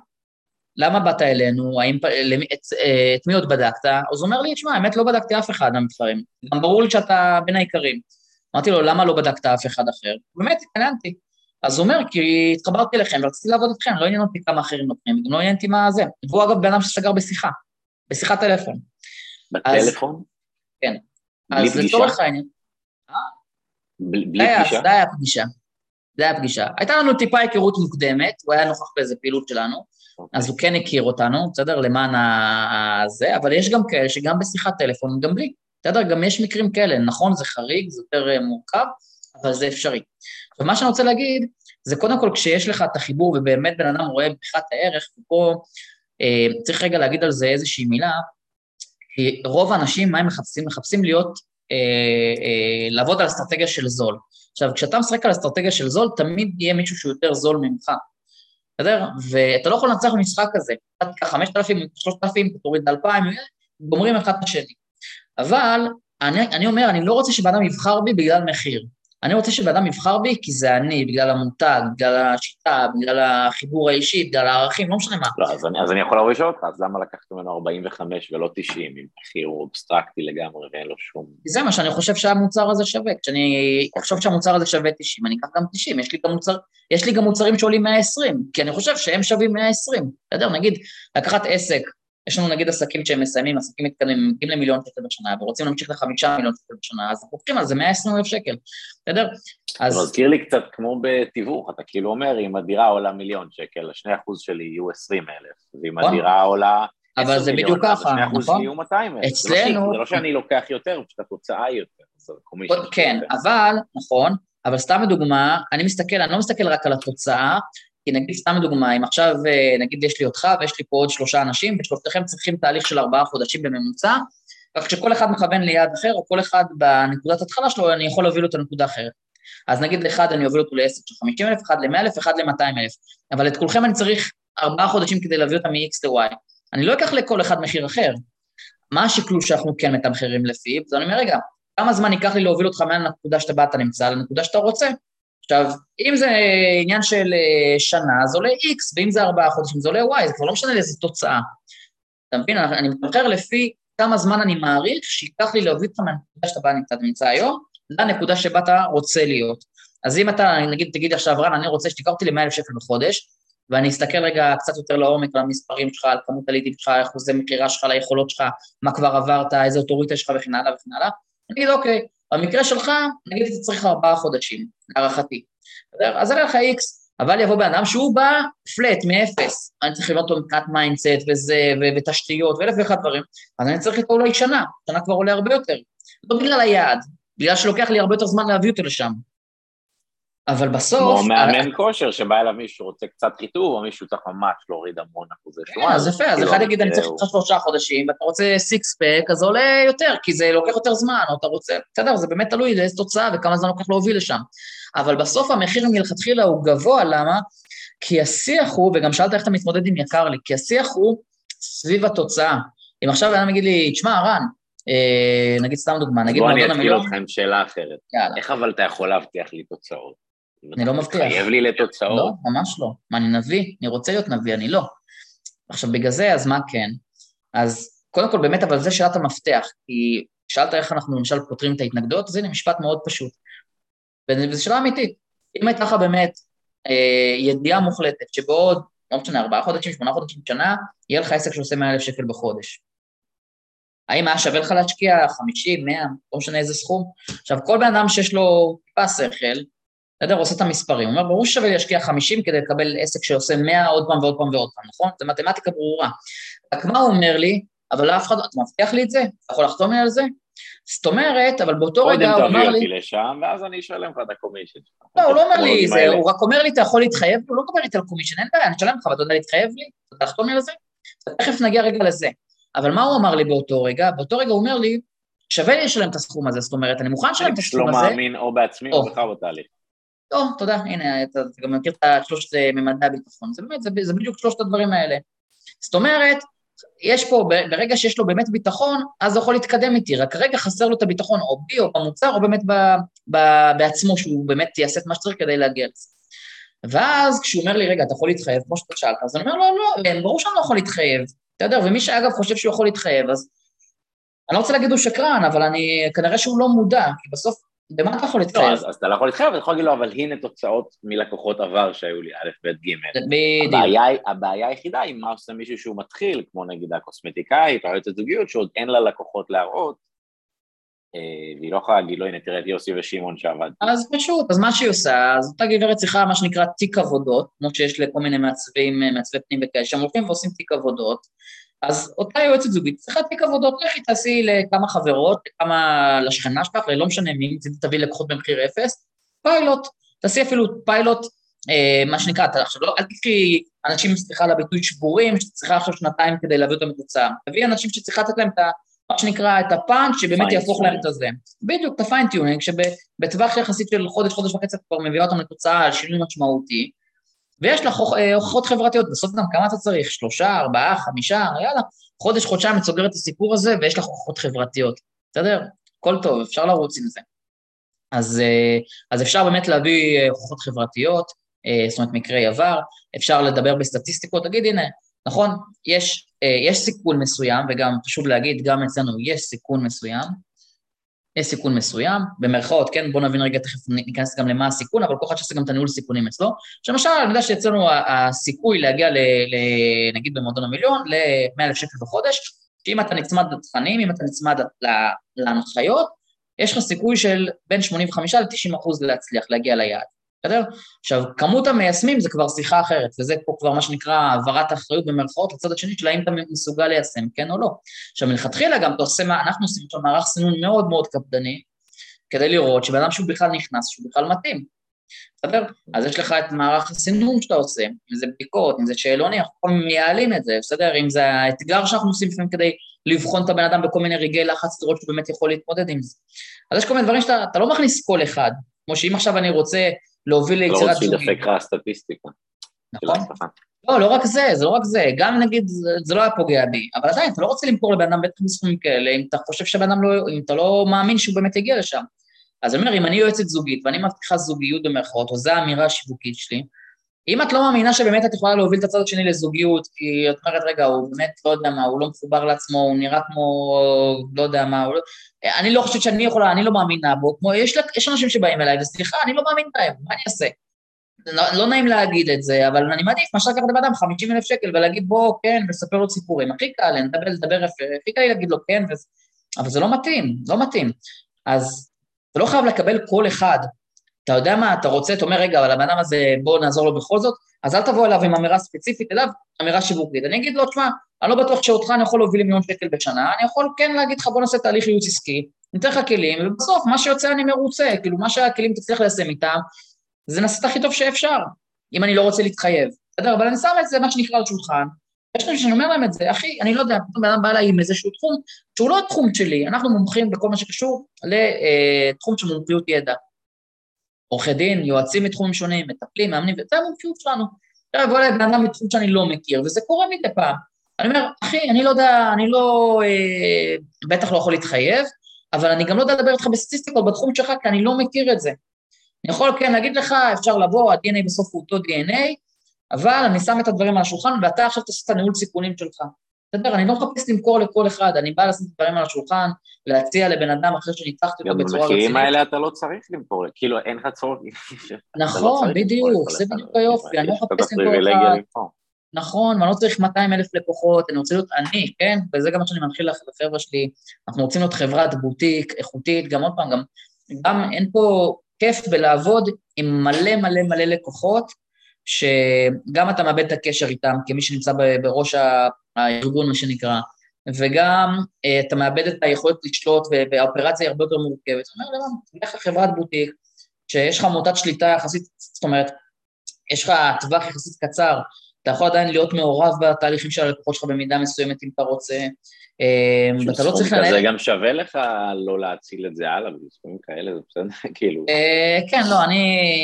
למה באת אלינו, האם, את, את מי עוד בדקת? אז הוא אומר לי, תשמע, האמת לא בדקתי אף אחד מהמתחרים, גם ברור לי שאתה בין העיקרים. אמרתי לו, למה לא בדקת אף אחד אחר? באמת, התעניינתי. אז הוא אומר, כי התחברתי אליכם ורציתי לעבוד איתכם, לא עניין אותי כמה אחרים נותנים, גם לא עניין אותי מה זה. והוא אגב בן אדם שסגר בשיחה, בשיחת טלפון. בטלפון? כן. אז לצורך העניין... בלי פגישה? זה היה פגישה. זה היה פגישה. הייתה לנו טיפה היכרות מוקדמת, הוא היה נוכח באיזה פעילות שלנו, okay. אוקיי. אז הוא כן הכיר אותנו, בסדר? למען הזה, אבל יש גם כאלה שגם בשיחת טלפון, גם בלי. בסדר? גם יש מקרים כאלה, נכון, זה חריג, זה יותר אה, מורכב, אבל זה אפשרי. ומה שאני רוצה להגיד, זה קודם כל כשיש לך את החיבור ובאמת בן אדם רואה בך את הערך, ופה אה, צריך רגע להגיד על זה איזושהי מילה, כי רוב האנשים, מה הם מחפשים? מחפשים להיות, אה, אה, לעבוד על אסטרטגיה של זול. עכשיו, כשאתה משחק על אסטרטגיה של זול, תמיד יהיה מישהו שהוא יותר זול ממך, בסדר? ואתה לא יכול לנצח במשחק הזה. אתה תיקח 5,000, 3,000, תוריד 2,000, גומרים אחד את השני. אבל אני, אני אומר, אני לא רוצה שבן אדם יבחר בי בגלל מחיר. אני רוצה שבן אדם יבחר בי כי זה אני, בגלל המותג, בגלל השיטה, בגלל החיבור האישי, בגלל הערכים, לא משנה מה. לא, אז אני, אז אני יכול להוריש אותך, אז למה לקחת ממנו 45 ולא 90, אם מחיר הוא אבסטרקטי לגמרי ואין לו שום... זה מה שאני חושב שהמוצר הזה שווה. כשאני אחשוב שהמוצר הזה שווה 90, אני אקח גם 90, יש לי גם, מוצר, יש לי גם מוצרים שעולים 120, כי אני חושב שהם שווים 120. בסדר, נגיד, לקחת עסק יש לנו נגיד עסקים שהם מסיימים, עסקים מתקדמים, הם מגיעים למיליון שקל בשנה ורוצים להמשיך לחמישה מיליון שקל בשנה, אז אנחנו לוקחים על זה 120 אלף שקל, בסדר? אז... זה מזכיר לי קצת כמו בתיווך, אתה כאילו אומר, אם הדירה עולה מיליון שקל, השני אחוז שלי יהיו 20 אלף, ואם נכון. הדירה עולה... אבל זה בדיוק ככה, נכון? יהיו 200 אלף. אצלנו... זה לא שאני לוקח יותר, פשוט התוצאה היא יותר. כן, אבל, נכון, אבל סתם לדוגמה, אני מסתכל, אני לא מסתכל רק על התוצאה, כי נגיד, סתם לדוגמה, אם עכשיו, אה, נגיד יש לי אותך ויש לי פה עוד שלושה אנשים, ושלושתכם צריכים תהליך של ארבעה חודשים בממוצע, רק כשכל אחד מכוון ליעד אחר, או כל אחד בנקודת התחלה שלו, אני יכול להוביל אותו לנקודה אחרת. אז נגיד לאחד אני אוביל אותו לעסק של 50 אלף, אחד ל-100 אלף, אחד ל-200 אלף. אבל את כולכם אני צריך ארבעה חודשים כדי להביא אותם מ-X ל-Y. אני לא אקח לכל אחד מחיר אחר. מה השקלול שאנחנו כן מתמחרים לפיו? אז אני אומר, רגע, כמה זמן ייקח לי להוביל אותך מהנקודה שאתה בא, אתה נמצא, לנקודה שאתה רוצה? עכשיו, אם זה עניין של אה, שנה, זה עולה X, ואם זה ארבעה חודשים, זה עולה Y, זה כבר לא משנה לאיזה תוצאה. אתה מבין? אני מתמחר לפי כמה זמן אני מעריך שייקח לי להוביל אותך מהנקודה שאתה בא נמצא, נמצא היום, לנקודה שבה אתה רוצה להיות. אז אם אתה, נגיד, תגיד עכשיו, רן, אני רוצה שתיקח אותי ל-100,000 שקל בחודש, ואני אסתכל רגע קצת יותר לעומק על המספרים שלך, על כמות הלידים שלך, אחוזי מכירה שלך, ליכולות שלך, מה כבר עברת, איזה אוטוריטה שלך וכן הלאה וכן הלאה, אני אגיד, אוקיי, במקרה שלך, נגיד אתה צריך ארבעה חודשים, להערכתי. אז אראה לך איקס, אבל יבוא בן אדם שהוא בא flat, מאפס, אני צריך לבנות אותו מבחינת mindset וזה, ותשתיות ואלף ואחד דברים, אז אני צריך איתו אולי שנה, שנה כבר עולה הרבה יותר. לא בגלל היעד, בגלל שלוקח לי הרבה יותר זמן להביא אותו לשם. אבל בסוף... כמו מאמן כושר שבא אליו מישהו שרוצה קצת חיטוב, או מישהו צריך ממש להוריד המון אחוזי שומן. כן, אז יפה, אז אחד יגיד, אני צריך לך שלושה חודשים, ואתה רוצה סיקס פק, אז זה עולה יותר, כי זה לוקח יותר זמן, או אתה רוצה... בסדר, זה באמת תלוי לאיזו תוצאה וכמה זמן לוקח להוביל לשם. אבל בסוף המחיר מלכתחילה הוא גבוה, למה? כי השיח הוא, וגם שאלת איך אתה מתמודד עם יקר לי, כי השיח הוא סביב התוצאה. אם עכשיו אדם יגיד לי, תשמע, רן, אה, נגיד סתם דוגמה, נגיד. בוא אני אתחיל אותך עם שאלה אחרת. יאללה. איך אבל אתה יכול להבטיח לי תוצאות? אני לא מבטיח. חייב לי לתוצאות. לא, ממש לא. מה, אני נביא? אני רוצה להיות נביא, אני לא. עכשיו, בגלל זה, אז מה כן? אז קודם כל, באמת, אבל זה שאלת המפתח, כי שאלת איך אנחנו למשל פותרים את ההתנגדות, אז הנה משפט מאוד פשוט. וזו שאלה אמיתית. אם הייתה לך באמת אה, ידיעה מוחלטת שבעוד, לא משנה, ארבעה חודשים, שמונה חודשים, שנה, יהיה לך עסק שעושה 100,000 שקל בחודש. האם היה שווה לך להשקיע 50, 100, לא משנה איזה סכום? עכשיו, כל בן אדם שיש לו טיפה שכל, בסדר? עושה את המספרים. הוא אומר, ברור ששווה להשקיע 50 כדי לקבל עסק שעושה 100 עוד פעם ועוד פעם ועוד פעם, נכון? זו מתמטיקה ברורה. רק מה הוא אומר לי? אבל אף אחד, לא, אתה מבטיח לי את זה? אתה יכול לחתום לי על זה? זאת אומרת, אבל באותו רגע הוא אמר לי... קודם תביא אותי לשם, ואז אני אשלם לך את הקומישן. לא, הוא לא אומר לי זה, הוא רק אומר לי, אתה יכול להתחייב? הוא לא מדבר איתי על קומישן, אין בעיה, אני אשלם לך, ואתה יודע להתחייב לי? אתה לחתום לי על זה? תכף נגיע רגע לזה. אבל מה הוא אמר לי באותו רגע? באותו רגע הוא אומר לי, שווה לי לשלם את הסכום הזה, זאת אומרת, אני מוכן לשלם את הסכום הזה. אני לא מאמין או בעצמי או בך בתהליך. לא, תודה, הנה, אתה, גם מכיר את שלושת ממדי הביטחון, זה באמת, זה, זה בדיוק שלושת הדברים האלה. זאת אומרת, יש פה, ברגע שיש לו באמת ביטחון, אז הוא יכול להתקדם איתי, רק רגע חסר לו את הביטחון, או בי, או במוצר, או באמת ב, ב, בעצמו, שהוא באמת יעשה את מה שצריך כדי להגיע לזה. ואז כשהוא אומר לי, רגע, אתה יכול להתחייב, כמו שאתה שאלת, אז אני אומר לו, לא, אין, ברור שאני לא יכול להתחייב. אתה יודע, ומי שאגב חושב שהוא יכול להתחייב, אז אני לא רוצה להגיד הוא שקרן, אבל אני, כנראה שהוא לא מודע, כי בסוף במה אתה יכול להתחייב? לא, אז, אז אתה לא יכול להתחייב, אתה יכול להגיד לו, אבל הנה תוצאות מלקוחות עבר שהיו לי, א', ב', ג'. בדיוק. הבעיה, הבעיה היחידה היא מה עושה מישהו שהוא מתחיל, כמו נגיד הקוסמטיקאית או היועצת זוגיות, שעוד אין לה לקוחות להראות, אה, והיא לא יכולה להגיד לו, הנה תראה את יוסי ושמעון שעבד. אז פשוט, אז מה שהיא עושה, אז אותה גברת צריכה מה שנקרא תיק עבודות, כמו שיש לכל מיני מעצבים, מעצבי פנים וכאלה, שהם הולכים ועושים תיק עבודות, אז אותה יועצת זוגית צריכה תיק עבודות, לכי תעשי לכמה חברות, לכמה, לשכנה שלך, לא משנה מי, תביא לקוחות במחיר אפס, פיילוט, תעשי אפילו פיילוט, אה, מה שנקרא, אתה עכשיו לא, אל תקחי אנשים, סליחה על הביטוי שבורים, שצריכה עכשיו שנתיים כדי להביא אותם לתוצאה, תביאי אנשים שצריכה לתת להם את ה... מה שנקרא, את הפאנץ' שבאמת יהפוך להם את הזה. בדיוק, את ה fine-tuning, שבטווח יחסית של חודש, חודש וחצי כבר מביאה אותם לתוצאה על שינוי משמעותי, ויש לך אה, הוכחות חברתיות, בסוף גם כמה אתה צריך? שלושה, ארבעה, חמישה, יאללה, חודש, חודשיים את סוגרת את הסיפור הזה ויש לך הוכחות חברתיות, בסדר? הכל טוב, אפשר לרוץ עם זה. אז, אה, אז אפשר באמת להביא אה, הוכחות חברתיות, זאת אומרת מקרי עבר, אפשר לדבר בסטטיסטיקות, תגיד הנה, נכון, יש, יש סיכון מסוים, וגם חשוב להגיד, גם אצלנו יש סיכון מסוים, יש סיכון מסוים, במרכאות, כן, בואו נבין רגע, תכף ניכנס גם למה הסיכון, אבל כל אחד שעושה גם את הניהול סיכונים אצלו. שלמשל, אני יודע שאצלנו הסיכוי להגיע, ל, ל, נגיד במועדון המיליון, ל-100,000 שקל בחודש, שאם אתה נצמד לתכנים, אם אתה נצמד להנחיות, יש לך סיכוי של בין 85 ל-90 אחוז להצליח להגיע ליעד. בסדר? עכשיו, כמות המיישמים זה כבר שיחה אחרת, וזה פה כבר מה שנקרא העברת האחריות במרכאות לצד השני של האם אתה מסוגל ליישם, כן או לא. עכשיו, מלכתחילה גם אתה עושה, אנחנו עושים עכשיו מערך סינון מאוד מאוד קפדני, כדי לראות שבן אדם שהוא בכלל נכנס, שהוא בכלל מתאים. בסדר? אז יש לך את מערך הסינון שאתה עושה, אם זה בדיקות, אם זה שאלוני, אנחנו כל מייעלים את זה, בסדר? אם זה האתגר שאנחנו עושים לפעמים כדי לבחון את הבן אדם בכל מיני רגעי לחץ, לראות שהוא באמת יכול להתמודד עם זה. אז יש כל מיני דברים שאתה לא מכניס כל אחד, כמו שאם עכשיו אני רוצה להוביל ליצירת זוגית. לא רוצה שידפק לך סטטיסטיקה. נכון. לא, לא רק זה, זה לא רק זה, גם נגיד, זה לא היה פוגע בי, אבל עדיין, אתה לא רוצה למכור לבן אדם בטח בסכומים כאלה, אם אתה חושב שבן אדם לא, אם אתה לא מאמין שהוא באמת יגיע לשם. אז אני אומר, אם אני יועצת זוגית ואני מבטיחה זוגיות במרכאות, או זו האמירה השיווקית שלי, אם את לא מאמינה שבאמת את יכולה להוביל את הצד השני לזוגיות, כי את אומרת, רגע, הוא באמת, לא יודע מה, הוא לא מחובר לעצמו, הוא נראה כמו, לא יודע מה, לא... אני לא חושבת שאני יכולה, אני לא מאמינה בו, כמו, יש, יש אנשים שבאים אליי, וסליחה, אני לא מאמין בהם, מה אני אעשה? לא, לא נעים להגיד את זה, אבל אני מעדיף מאשר לקחת לבן אדם 50 אלף שקל ולהגיד בוא, כן, ולספר לו סיפורים. הכי קל, לדבר, לדבר יפה, הכי קל להגיד לו כן, וזה... אבל זה לא מתאים, לא מתאים. אז אתה לא חייב לקבל כל אחד. אתה יודע מה, אתה רוצה, אתה אומר, רגע, אבל הבן אדם הזה, בוא נעזור לו בכל זאת, אז אל תבוא אליו עם אמירה ספציפית אליו, אמירה שיווקית. אני אגיד לו, תשמע, אני לא בטוח שאותך אני יכול להוביל מיליון שקל בשנה, אני יכול כן להגיד לך, בוא נעשה תהליך ייעוץ עסקי, ניתן לך כלים, ובסוף, מה שיוצא אני מרוצה, כאילו, מה שהכלים תצליח ליישם איתם, זה נעשה את הכי טוב שאפשר, אם אני לא רוצה להתחייב. בסדר? אבל אני שם את זה, מה שנקרא, על שולחן. יש אנשים שאני אומר להם את זה, אחי, אני לא יודע, פתאום בן אדם בא אליי עם איזשהו תחום שהוא לא התחום שלי, אנחנו מומחים בכל מה שקשור לתחום של מומחיות ידע. עורכי דין, יועצים מתחומים שונים, מטפלים, מאמנים, וזה המומחיות שלנו. עכשיו יבוא אליי בן אדם מתחום שאני לא מכיר, וזה קורה מדי פעם. אני אומר, אחי, אני לא יודע, אני לא, אה, בטח לא יכול להתחייב, אבל אני גם לא יודע לדבר איתך בסטטיסטיקות בתחום שלך, כי אני לא מכיר את זה. אני יכול כן להגיד לך, אפשר לבוא, ה-DNA בסוף הוא אותו DNA, אבל אני שם את הדברים על השולחן, ואתה עכשיו תעשה את הניהול סיכונים שלך. בסדר, אני לא מחפש למכור לכל אחד, אני בא לשים את הדברים על השולחן, להציע לבן אדם אחרי שניצחתי אותו בצורה רצינית. גם במחירים האלה אתה לא צריך למכור, כאילו אין לך צורך. לא נכון, בדיוק, זה בדיוק היופי, אני לא מחפש למכור אחד. נכון, ואני לא צריך 200 אלף לקוחות, אני רוצה להיות אני, כן? וזה גם מה שאני מנחיל לחבר'ה שלי, אנחנו רוצים להיות חברת בוטיק איכותית, גם עוד פעם, גם, גם אין פה כיף בלעבוד עם מלא מלא מלא לקוחות, שגם אתה מאבד את הקשר איתם כמי שנמצא בראש הארגון, מה שנקרא, וגם uh, אתה מאבד את היכולת לשלוט, והאופרציה היא הרבה יותר מורכבת. זאת אומרת, לך לחברת בוטיק, שיש לך מוטת שליטה יחסית, זאת אומרת, יש לך טווח יחסית קצר, אתה יכול עדיין להיות מעורב בתהליכים של הלקוחות שלך במידה מסוימת אם אתה רוצה, אמ, ואתה לא צריך לנהל... זה גם שווה לך לא להציל את זה הלאה, בסכומים כאלה, זה בסדר, כאילו... אה, כן, לא,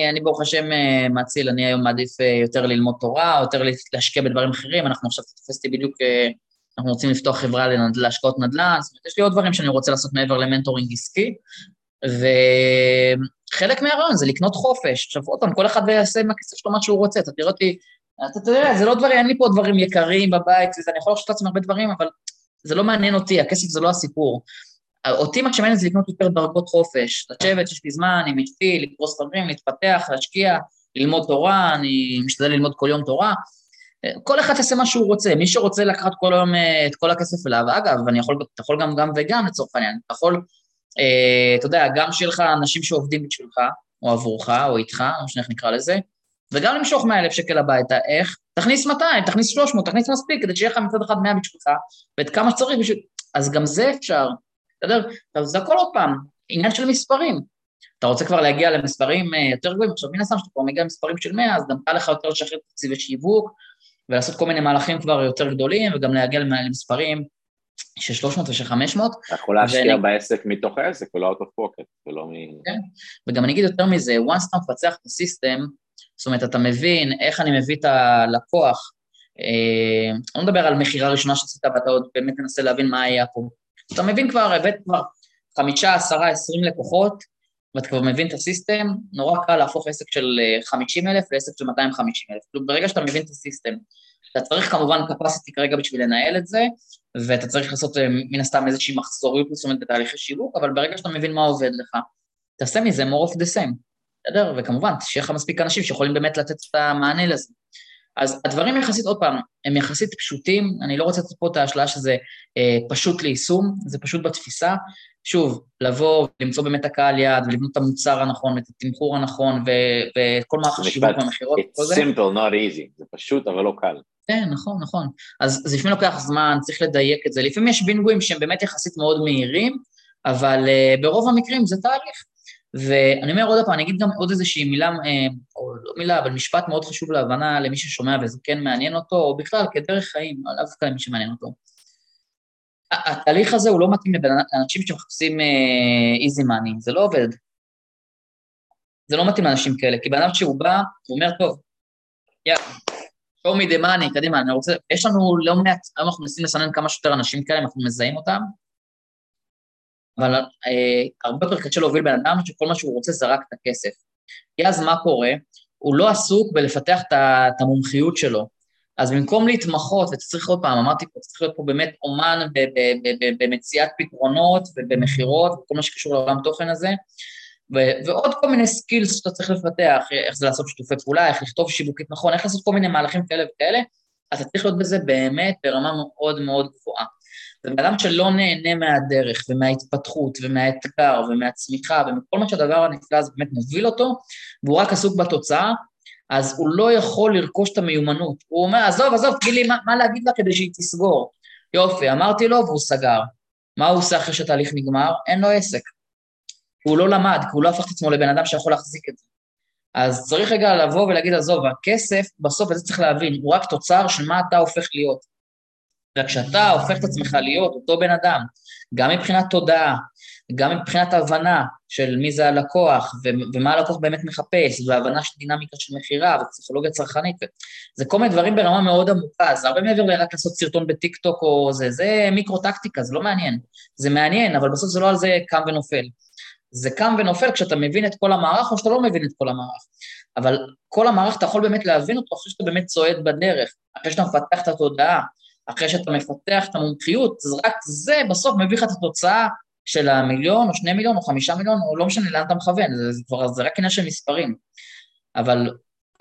אני ברוך השם אה, מאציל, אני היום מעדיף אה, יותר ללמוד תורה, יותר להשקיע בדברים אחרים, אנחנו עכשיו תופסתי בדיוק, אנחנו רוצים לפתוח חברה להשקעות נדל"ן, זאת אומרת, יש לי עוד דברים שאני רוצה לעשות מעבר למנטורינג עסקי, וחלק מהרעיון זה לקנות חופש. עכשיו, עוד פעם, כל אחד יעשה עם הכסף שלו מה שהוא רוצה, אתה תראה אותי, אתה תראה, זה לא דברים, אין לי פה דברים יקרים בבית, אני יכול לחשוב לעצמי הרבה דברים, אבל זה לא מעניין אותי, הכסף זה לא הסיפור. אותי מה שמעניין זה לקנות יותר דרגות חופש, לשבת, יש לי זמן עם אשתי, לקרוא ספרים, להתפתח, להשקיע, ללמוד תורה, אני משתדל ללמוד כל יום תורה. כל אחד יעשה מה שהוא רוצה, מי שרוצה לקחת כל היום אה, את כל הכסף אליו, אגב, אני יכול, אתה יכול גם גם וגם לצורך העניין, אתה יכול, אה, אתה יודע, גם שיהיה לך אנשים שעובדים בשבילך, או עבורך, או איתך, או שנאיך נקרא לזה, וגם למשוך 100 אלף שקל הביתה, איך? תכניס 200, תכניס 300, תכניס מספיק, כדי שיהיה לך מצד אחד 100 בשבילך, ואת כמה שצריך בשביל... אז גם זה אפשר, בסדר? עכשיו, זה הכל עוד פעם, עניין של מספרים. אתה רוצה כבר להגיע למספרים אה, יותר גבוהים, עכשיו מן הסתם שאתה כבר מגיע למספרים של 100, אז גם קל לך יותר לשחרר תקציבי שיווק, ולעשות כל מיני מהלכים כבר יותר גדולים, וגם להגיע למספרים של 300 ושל 500. אתה יכול להשקיע ואני... בעסק מתוך העסק ולא out of pocket, ולא מ... כן, וגם אני אגיד יותר מזה, once אתה מפצח את הסיסטם, זאת אומרת, אתה מבין איך אני מביא את הלקוח, אה, לא מדבר על מכירה ראשונה שעשית ואתה עוד באמת מנסה להבין מה היה פה. אתה מבין כבר, הבאת כבר חמישה, עשרה, עשרים לקוחות, ואתה כבר מבין את הסיסטם, נורא קל להפוך עסק של 50 אה, אלף לעסק של 250 אלף. כלומר, ברגע שאתה מבין את הסיסטם, אתה צריך כמובן capacity כרגע בשביל לנהל את זה, ואתה צריך לעשות אה, מן הסתם איזושהי מחזוריות מסוימת בתהליכי שיווק, אבל ברגע שאתה מבין מה עובד לך, תעשה מזה more of the same. בסדר? וכמובן, שיהיה לך מספיק אנשים שיכולים באמת לתת את המענה לזה. אז הדברים יחסית, עוד פעם, הם יחסית פשוטים, אני לא רוצה לתת פה את ההשלאה שזה אה, פשוט ליישום, זה פשוט בתפיסה. שוב, לבוא ולמצוא באמת הקהל יעד ולבנות את המוצר הנכון ואת התמחור הנכון וכל מערך השיווק והמכירות וכל זה. It's simple, not easy, זה פשוט אבל לא קל. כן, נכון, נכון. אז זה לפעמים לוקח זמן, צריך לדייק את זה. לפעמים יש בינגויים שהם באמת יחסית מאוד מהירים, אבל uh, ברוב המקרים זה תהליך. ואני אומר עוד פעם, אני אגיד גם עוד איזושהי מילה, אה, או לא מילה, אבל משפט מאוד חשוב להבנה למי ששומע וזה כן מעניין אותו, או בכלל כדרך חיים, לאו דווקא למי שמעניין אותו. התהליך הזה הוא לא מתאים לאנשים שמחפשים איזי uh, מאני, זה לא עובד. זה לא מתאים לאנשים כאלה, כי בן אדם שהוא בא, הוא אומר, טוב, יאללה, show me the money, קדימה, אני רוצה, יש לנו לא מעט, היום אנחנו מנסים לסנן כמה שיותר אנשים כאלה, אנחנו מזהים אותם, אבל אה, הרבה יותר קשה להוביל בן אדם שכל מה שהוא רוצה זה רק את הכסף. כי אז מה קורה? הוא לא עסוק בלפתח את המומחיות שלו. אז במקום להתמחות, ואתה צריך עוד פעם, אמרתי פה, צריך להיות פה באמת אומן במציאת פתרונות ובמכירות וכל מה שקשור לעולם תוכן הזה, ו- ועוד כל מיני skills שאתה צריך לפתח, איך זה לעשות שיתופי פעולה, איך לכתוב שיווקית נכון, איך לעשות כל מיני מהלכים כאלה וכאלה, אתה צריך להיות בזה באמת ברמה מאוד מאוד גבוהה. ובן אדם שלא נהנה מהדרך ומההתפתחות ומהאתגר ומהצמיחה ומכל מה שהדבר הנפלא הזה באמת מוביל אותו, והוא רק עסוק בתוצאה, אז הוא לא יכול לרכוש את המיומנות. הוא אומר, עזוב, עזוב, תגיד לי מה, מה להגיד לה כדי שהיא תסגור. יופי, אמרתי לו והוא סגר. מה הוא עושה אחרי שהתהליך נגמר? אין לו עסק. הוא לא למד, כי הוא לא הפך את עצמו לבן אדם שיכול להחזיק את זה. אז צריך רגע לבוא ולהגיד, עזוב, הכסף, בסוף, וזה צריך להבין, הוא רק תוצר של מה אתה הופך להיות. וכשאתה הופך את עצמך להיות אותו בן אדם, גם מבחינת תודעה, גם מבחינת הבנה של מי זה הלקוח, ו- ומה הלקוח באמת מחפש, והבנה של דינמיקה של מכירה, ופסיכולוגיה צרכנית, זה כל מיני דברים ברמה מאוד עמוקה, זה הרבה מעבר לרק לעשות סרטון בטיק טוק או זה, זה מיקרו-טקטיקה, זה לא מעניין. זה מעניין, אבל בסוף זה לא על זה קם ונופל. זה קם ונופל כשאתה מבין את כל המערך או שאתה לא מבין את כל המערך. אבל כל המערך אתה יכול באמת להבין אותו אחרי שאתה באמת צועד בדרך, אחרי שאתה מפתח את התודעה, אחרי שאתה מפתח את המומחיות, אז רק זה בסוף מביא לך את התוצאה של המיליון, או שני מיליון, או חמישה מיליון, או לא משנה לאן אתה מכוון, זה, זה, כבר, זה רק עניין של מספרים. אבל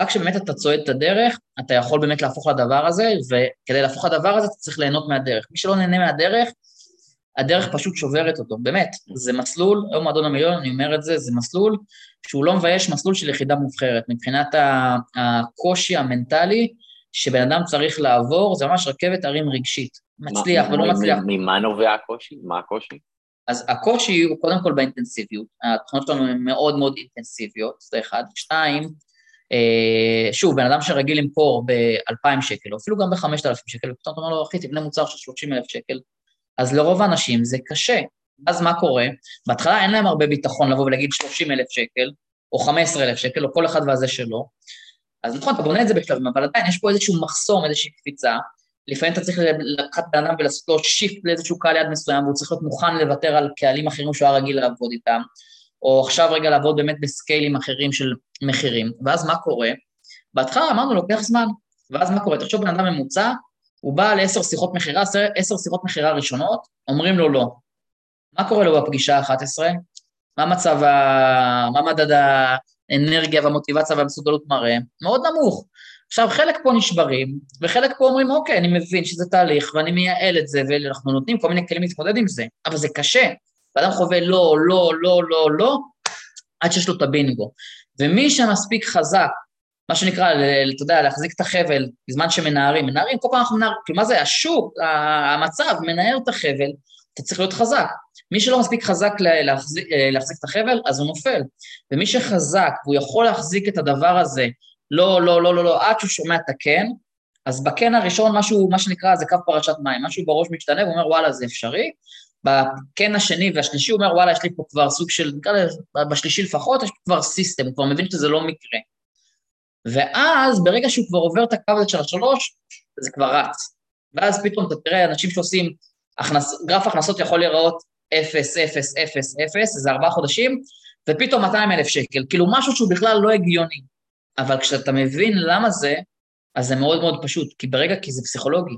רק כשבאמת אתה צועד את הדרך, אתה יכול באמת להפוך לדבר הזה, וכדי להפוך לדבר הזה אתה צריך ליהנות מהדרך. מי שלא נהנה מהדרך, הדרך פשוט שוברת אותו, באמת. זה מסלול, היום מועדון המיליון, אני אומר את זה, זה מסלול שהוא לא מבייש מסלול של יחידה מובחרת. מבחינת הקושי המנטלי שבן אדם צריך לעבור, זה ממש רכבת הרים רגשית. מצליח ולא מצליח. ממה נובע הקושי? מה הקושי? אז הקושי הוא קודם כל באינטנסיביות. התוכנות שלנו הן מאוד מאוד אינטנסיביות, זה אחד. שתיים, אה, שוב, בן אדם שרגיל למכור ב-2,000 שקל, או אפילו גם ב-5,000 שקל, ופתאום אתה אומר לו, אחי, תבנה מוצר של 30,000 שקל, אז לרוב האנשים זה קשה. אז מה קורה? בהתחלה אין להם הרבה ביטחון לבוא ולהגיד 30,000 שקל, או 15,000 שקל, או כל אחד והזה שלו. אז נכון, אתה בונה את זה בשלבים, אבל עדיין יש פה איזשהו מחסום, איזושהי קפיצה. לפעמים אתה צריך לקחת בן אדם ולעשות לו שיפט לאיזשהו קהל יד מסוים, והוא צריך להיות מוכן לוותר על קהלים אחרים שהוא היה רגיל לעבוד איתם, או עכשיו רגע לעבוד באמת בסקיילים אחרים של מחירים. ואז מה קורה? בהתחלה אמרנו, לוקח זמן. ואז מה קורה? תחשוב בן אדם ממוצע, הוא בא לעשר שיחות מכירה, עשר שיחות מכירה ראשונות, אומרים לו לא. מה קורה לו בפגישה ה-11? מה מצב ה... מה מדד האנרגיה והמוטיבציה והמסוגלות מראה? מאוד נמוך. עכשיו, חלק פה נשברים, וחלק פה אומרים, אוקיי, אני מבין שזה תהליך, ואני מייעל את זה, ואנחנו נותנים כל מיני כלים להתמודד עם זה, אבל זה קשה. ואדם חווה לא, לא, לא, לא, לא, עד שיש לו את הבינגו. ומי שמספיק חזק מה שנקרא, אתה יודע, להחזיק את החבל בזמן שמנערים. מנערים, כל פעם אנחנו מנערים, כאילו מה זה, השוק, המצב מנער את החבל, אתה צריך להיות חזק. מי שלא מספיק חזק להחזיק, להחזיק את החבל, אז הוא נופל. ומי שחזק והוא יכול להחזיק את הדבר הזה, לא, לא, לא, לא, לא, עד שהוא שומע את הכן, אז בכן הראשון, משהו, מה שנקרא, זה קו פרשת מים, משהו בראש משתנה, הוא אומר, וואלה, זה אפשרי. בכן השני והשלישי הוא אומר, וואלה, יש לי פה כבר סוג של, נקרא בשלישי לפחות, יש פה כבר סיסטם, הוא כבר מבין שזה לא מקרה. ואז ברגע שהוא כבר עובר את הקו הזה של השלוש, זה כבר רץ. ואז פתאום אתה תראה אנשים שעושים, הכנס, גרף הכנסות יכול להיראות 0, 0, 0, 0, זה ארבעה חודשים, ופתאום 200 אלף שקל, כאילו משהו שהוא בכלל לא הגיוני. אבל כשאתה מבין למה זה, אז זה מאוד מאוד פשוט, כי ברגע, כי זה פסיכולוגי.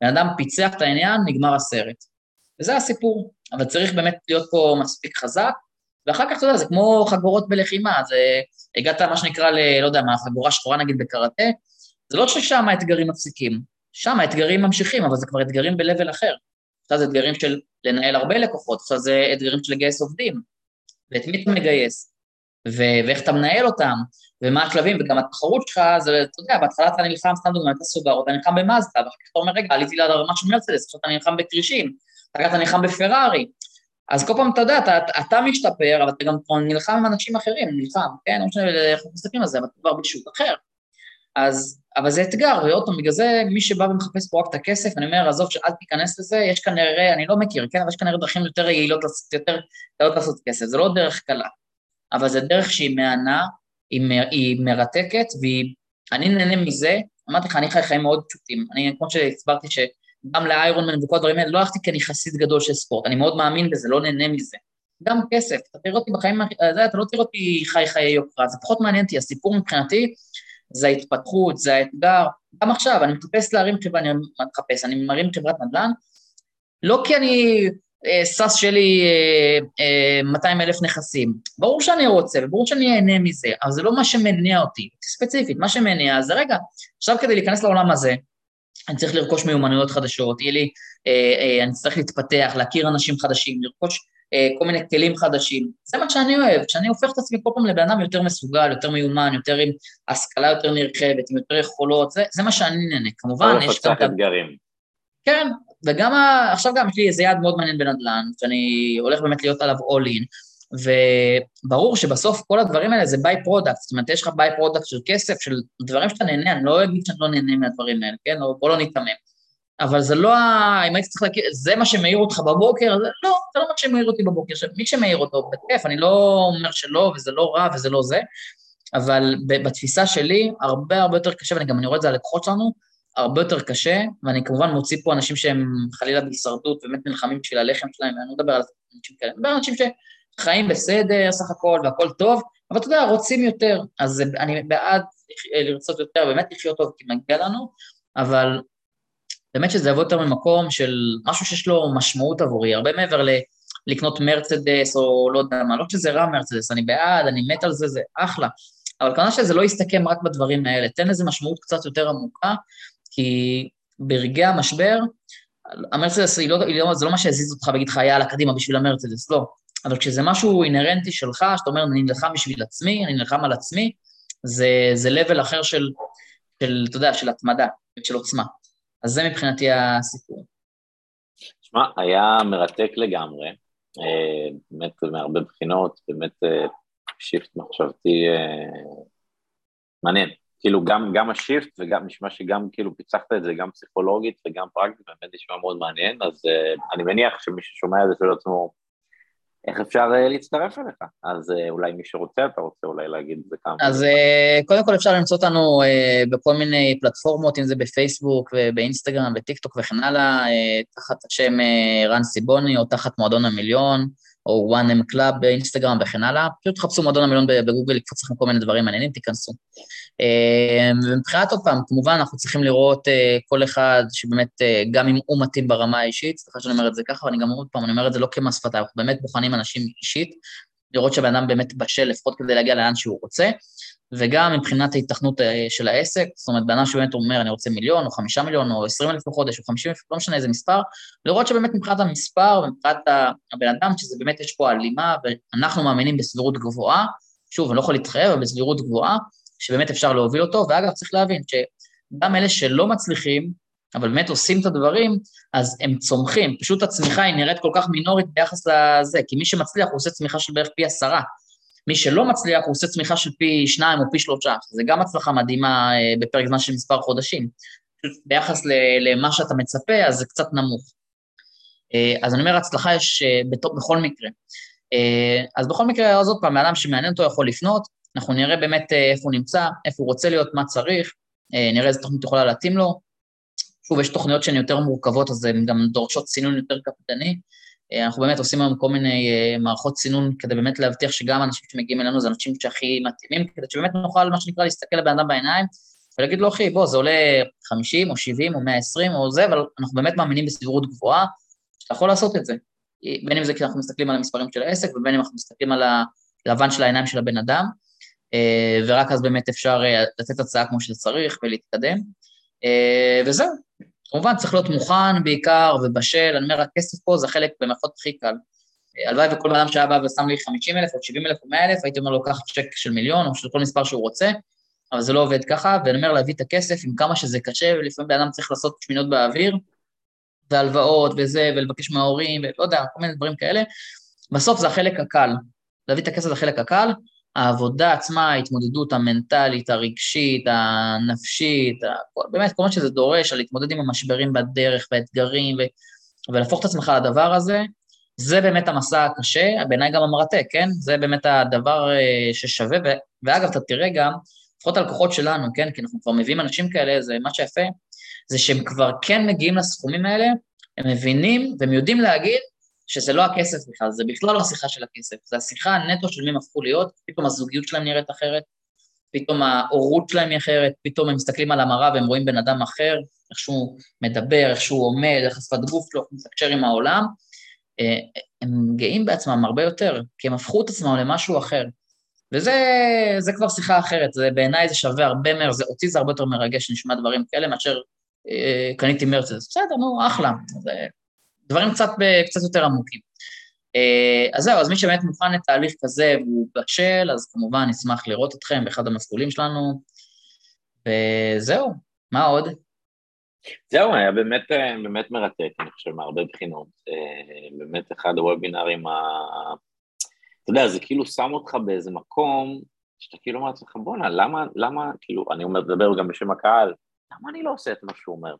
בן אדם פיצח את העניין, נגמר הסרט. וזה הסיפור, אבל צריך באמת להיות פה מספיק חזק, ואחר כך, אתה יודע, זה כמו חגורות בלחימה, זה, הגעת, מה שנקרא, ל, לא יודע מה, חגורה שחורה נגיד בקראטה, זה לא ששם האתגרים מפסיקים, שם האתגרים ממשיכים, אבל זה כבר אתגרים ב-level אחר. עכשיו זה אתגרים של לנהל הרבה לקוחות, עכשיו זה אתגרים של לגייס עובדים, ואת מי אתה מגייס, ו- ואיך אתה מנהל אותם, ומה השלבים, וגם התחרות שלך, זה, אתה יודע, בהתחלה אתה נלחם, סתם דוגמא, אתה סוברו, אתה נלחם במאזדה, ואחר כך אתה אומר, רגע, עליתי לרמה של מרצדס, עכשיו אתה נלחם בכרישים, אחר כך אתה נלחם בפרארי, אז כל פעם, אתה יודע, אתה, אתה משתפר, אבל אתה גם נלחם עם אנשים אחרים, נלחם, כן? לא משנה איך אנחנו מסתכלים על זה, אבל אתה כבר בשוק אחר. אז, אבל זה אתגר, ועוד פעם, בגלל זה מי שבא ומחפש פה רק את הכסף, אני אומר, עזוב, אל תיכנס לזה, יש כנראה, אני לא מכיר, כן, אבל יש כנראה דרכים יותר יעילות, יותר קלות לעשות כסף, זה לא דרך קלה, אבל זה דרך שהיא מהנה, היא, היא מרתקת, ואני נהנה מזה, אמרתי לך, אני חי חיים מאוד פשוטים, אני, כמו שהסברתי, שגם לאיירון מן וכל הדברים האלה, לא הלכתי כי אני חסיד גדול של ספורט, אני מאוד מאמין בזה, לא נהנה מזה. גם כסף, אתה תראה אותי בחיים, אתה לא תראה אותי חי חיי יוקרה, זה פחות מעניין אותי, הסיפור מבחינתי, זה ההתפתחות, זה האתגר. גם עכשיו, אני מחפש להרים חברה, אני מחפש, אני מרים חברת נדל"ן, לא כי אני אה, סאס שלי אה, אה, 200 אלף נכסים. ברור שאני רוצה, וברור שאני אהנה מזה, אבל זה לא מה שמניע אותי. ספציפית, מה שמניע זה, רגע, עכשיו כדי להיכנס לעולם הזה, אני צריך לרכוש מיומנויות חדשות, יהיה לי, אה, אה, אני צריך להתפתח, להכיר אנשים חדשים, לרכוש כל מיני כלים חדשים. זה מה שאני אוהב, כשאני הופך את עצמי כל פעם לבן אדם יותר מסוגל, יותר מיומן, יותר עם השכלה יותר נרחבת, עם יותר יכולות, זה, זה מה שאני נהנה. כמובן, יש גם... אתגרים. כן, וגם ה... עכשיו גם יש לי איזה יעד מאוד מעניין בנדל"ן, שאני הולך באמת להיות עליו all in, וברור שבסוף כל הדברים האלה זה by-product, זאת אומרת, יש לך by-product של כסף, של דברים שאתה נהנה, אני לא אגיד שאני לא נהנה מהדברים האלה, כן? בוא לא ניתמם. אבל זה לא ה... אם הייתי צריך להכיר, זה מה שמאיר אותך בבוקר, זה לא, זה לא מה שמאיר אותי בבוקר, מי שמאיר אותו, בכיף, אני לא אומר שלא, וזה לא רע וזה לא זה, אבל בתפיסה שלי, הרבה הרבה יותר קשה, ואני גם אני רואה את זה על הלקוחות שלנו, הרבה יותר קשה, ואני כמובן מוציא פה אנשים שהם חלילה בהישרדות, באמת נלחמים בשביל הלחם שלהם, ואני לא מדבר על אנשים כאלה, אני מדבר על אנשים שחיים בסדר סך הכל והכל טוב, אבל אתה יודע, רוצים יותר, אז אני בעד לרצות יותר, באמת לחיות טוב, כי מגיע לנו, אבל באמת שזה יבוא יותר ממקום של משהו שיש לו משמעות עבורי, הרבה מעבר ל... לקנות מרצדס או לא יודע מה, לא שזה רע מרצדס, אני בעד, אני מת על זה, זה אחלה, אבל כמובן שזה לא יסתכם רק בדברים האלה, תן לזה משמעות קצת יותר עמוקה, כי ברגעי המשבר, המרצדס היא לא, היא לא, זה לא מה שיזיז אותך ויגיד לך, יאללה, קדימה בשביל המרצדס, לא. אבל כשזה משהו אינהרנטי שלך, שאתה אומר, אני נלחם בשביל עצמי, אני נלחם על עצמי, זה, זה level אחר של, של, אתה יודע, של התמדה ושל עוצמה. אז זה מבחינתי הסיפור. שמע, היה מרתק לגמרי, אה, באמת מהרבה בחינות, באמת shift אה, מחשבתי אה, מעניין. כאילו גם, גם ה shift וגם נשמע שגם כאילו פיצחת את זה גם פסיכולוגית וגם פרקטית, באמת נשמע מאוד מעניין, אז אני מניח שמי ששומע את זה שואל עצמו, איך אפשר אה, להצטרף אליך? אז אה, אולי מי שרוצה, אתה רוצה אולי להגיד את זה כמה. אז אה, קודם כל אפשר למצוא אותנו בכל מיני פלטפורמות, אם זה בפייסבוק ובאינסטגרם וטיקטוק וכן הלאה, תחת השם רן סיבוני או תחת מועדון המיליון. או 1M Club באינסטגרם וכן הלאה, פשוט תחפשו מועדון המיליון בגוגל, יקפוץ לכם כל מיני דברים מעניינים, תיכנסו. אה, ומבחינת עוד פעם, כמובן אנחנו צריכים לראות אה, כל אחד שבאמת, אה, גם אם הוא מתאים ברמה האישית, סליחה שאני אומר את זה ככה, ואני גם עוד פעם, אני אומר את זה לא כמס שפתיים, אנחנו באמת בוחנים אנשים אישית, לראות שהבן אדם באמת בשל לפחות כדי להגיע לאן שהוא רוצה, וגם מבחינת ההיתכנות של העסק, זאת אומרת, בן אדם שבאמת אומר, אני רוצה מיליון, או חמישה מיליון, או עשרים אלף בחודש, או חמישים אלף, לא משנה איזה מספר, לראות שבאמת מבחינת המספר ומבחינת הבן אדם, שזה באמת יש פה הלימה, ואנחנו מאמינים בסבירות גבוהה, שוב, אני לא יכול להתחייב, אבל בסבירות גבוהה, שבאמת אפשר להוביל אותו, ואגב, צריך להבין שגם אלה שלא מצליחים, אבל באמת עושים את הדברים, אז הם צומחים. פשוט הצמיחה היא נראית כל כך מינורית ביחס לזה, כי מי שמצליח הוא עושה צמיחה של בערך פי עשרה. מי שלא מצליח הוא עושה צמיחה של פי שניים או פי שלושה, זה גם הצלחה מדהימה אה, בפרק זמן של מספר חודשים. ביחס למה שאתה מצפה, אז זה קצת נמוך. אה, אז אני אומר, הצלחה יש אה, בכל מקרה. אז בכל מקרה, אז עוד פעם, האדם שמעניין אותו יכול לפנות, אנחנו נראה באמת איפה הוא נמצא, איפה הוא רוצה להיות, מה צריך, אה, נראה איזה תוכנית יכולה להתאים לו. שוב, יש תוכניות שהן יותר מורכבות, אז הן גם דורשות סינון יותר קפדני. אה, אנחנו באמת עושים היום כל מיני מערכות סינון כדי באמת להבטיח שגם אנשים שמגיעים אלינו זה אנשים שהכי מתאימים, כדי שבאמת נוכל, מה שנקרא, להסתכל לבן אדם בעיניים ולהגיד לו, אחי, בוא, זה עולה 50 או 70 או 120 או זה, אבל אנחנו באמת מאמינים בסבירות גבוהה, שאתה יכול לעשות את זה. בין אם זה כי אנחנו מסתכלים על המספרים של העסק, ובין אם אנחנו מסתכלים על הלבן של העיניים של הבן אדם, אה, ורק אז באמת אפשר אה, לתת הצעה כמו שצריך ולהתקדם. אה, וזהו, כמובן צריך להיות מוכן בעיקר ובשל, אני אומר, הכסף פה זה חלק במערכות הכי קל. הלוואי וכל אדם שהיה בא ושם לי 50 אלף או 70 אלף או 100 אלף, הייתי אומר לו, קח צ'ק של מיליון או של כל מספר שהוא רוצה, אבל זה לא עובד ככה, ואני אומר להביא את הכסף עם כמה שזה קשה, ולפעמים בן אדם צריך לעשות שמינות באוויר, והלוואות וזה, ולבקש מההורים, ולא יודע, כל מיני דברים כאלה, בסוף זה החלק הקל. להביא את הכסף זה החלק הקל, העבודה עצמה, ההתמודדות המנטלית, הרגשית, הנפשית, באמת, כל מה שזה דורש, על להתמודד עם המשברים בדרך והאתגרים, ו... ולהפוך את עצמך לדבר הזה, זה באמת המסע הקשה, בעיניי גם המרתק, כן? זה באמת הדבר אה, ששווה, ו... ואגב, אתה תראה גם, לפחות הלקוחות שלנו, כן? כי אנחנו כבר מביאים אנשים כאלה, זה מה שיפה, זה שהם כבר כן מגיעים לסכומים האלה, הם מבינים והם יודעים להגיד שזה לא הכסף בכלל, זה בכלל לא השיחה של הכסף, זה השיחה הנטו של מי הם הפכו להיות, פתאום הזוגיות שלהם נראית אחרת, פתאום ההורות שלהם היא אחרת, פתאום הם מסתכלים על המראה והם רואים בן אדם אחר, איך שהוא מדבר, איך שהוא עומד, איך השפת גוף שלו, איך הוא מתקשר עם העולם, אה, הם גאים בעצמם הרבה יותר, כי הם הפכו את עצמם למשהו אחר. וזה כבר שיחה אחרת, זה בעיניי זה שווה הרבה מהר, זה, אותי זה הרבה יותר מרגש שנשמע דברים כאלה מאשר אה, קניתי מרצדס. בסדר, נו, אחלה. זה דברים קצת, קצת יותר עמוקים. אה, אז זהו, אז מי שבאמת מוכן לתהליך כזה והוא בשל, אז כמובן נשמח לראות אתכם באחד המסלולים שלנו. וזהו, מה עוד? זהו, היה באמת, אה, באמת מרתק, אני חושב, מהרבה בחינות. באמת אחד הוובינארים ה... אתה יודע, זה כאילו שם אותך באיזה מקום, שאתה כאילו אומר לעצמך, בואנה, למה, למה, כאילו, אני מדבר גם בשם הקהל, למה אני לא עושה את מה שהוא אומר?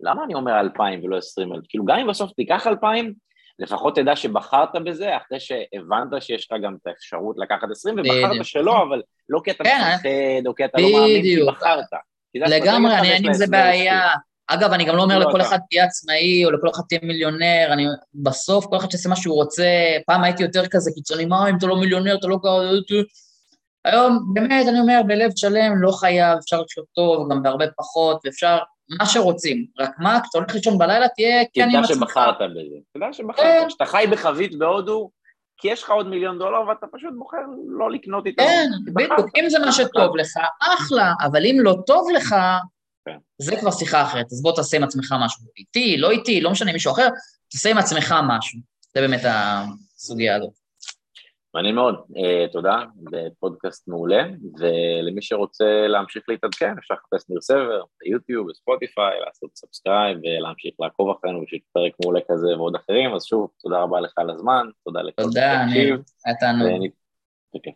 למה אני אומר אלפיים ולא עשרים אלף? כאילו, גם אם בסוף תיקח אלפיים, לפחות תדע שבחרת בזה, אחרי שהבנת שיש לך גם את האפשרות לקחת עשרים, ובחרת שלא, אבל לא כי אתה כן, מפחד, או כי אתה לא מאמין, כי בחרת. לגמרי, אני אין עם זה בעיה. אגב, אני גם לא אומר לא, לכל אחד תהיה עצמאי, או לכל אחד תהיה מיליונר, אני בסוף, כל אחד שיעשה מה שהוא רוצה, פעם הייתי יותר כזה קיצוני, מה אם אתה לא מיליונר, אתה לא. היום, באמת, אני אומר, בלב שלם, לא חייב, אפשר לחיות טוב, גם בהרבה פחות, ואפשר מה שרוצים. רק מה, כשאתה הולך לישון בלילה, תהיה כן עם עצמך. תדע שבחרת בזה. תדע שבחרת. כן. כשאתה חי בחבית בהודו, כי יש לך עוד מיליון דולר ואתה פשוט בוחר לא לקנות איתם. כן, בדיוק, אם זה מה שטוב לך, אחלה, אבל אם לא טוב לך, כן. זה כבר שיחה אחרת, אז בוא תעשה עם עצמך משהו. איתי, לא איתי, לא משנה מישהו אחר, תעשה עם עצמך משהו. זה באמת הסוגיה הזאת. מעניין מאוד, אה, תודה, בפודקאסט מעולה, ולמי שרוצה להמשיך להתעדכן, אפשר לחפש ניר סבר, ביוטיוב, בספוטיפיי, לעשות subscribe ולהמשיך לעקוב אחרינו בשביל פרק מעולה כזה ועוד אחרים, אז שוב, תודה רבה לך על הזמן, תודה לכל תודה, ניר, היה תענוג.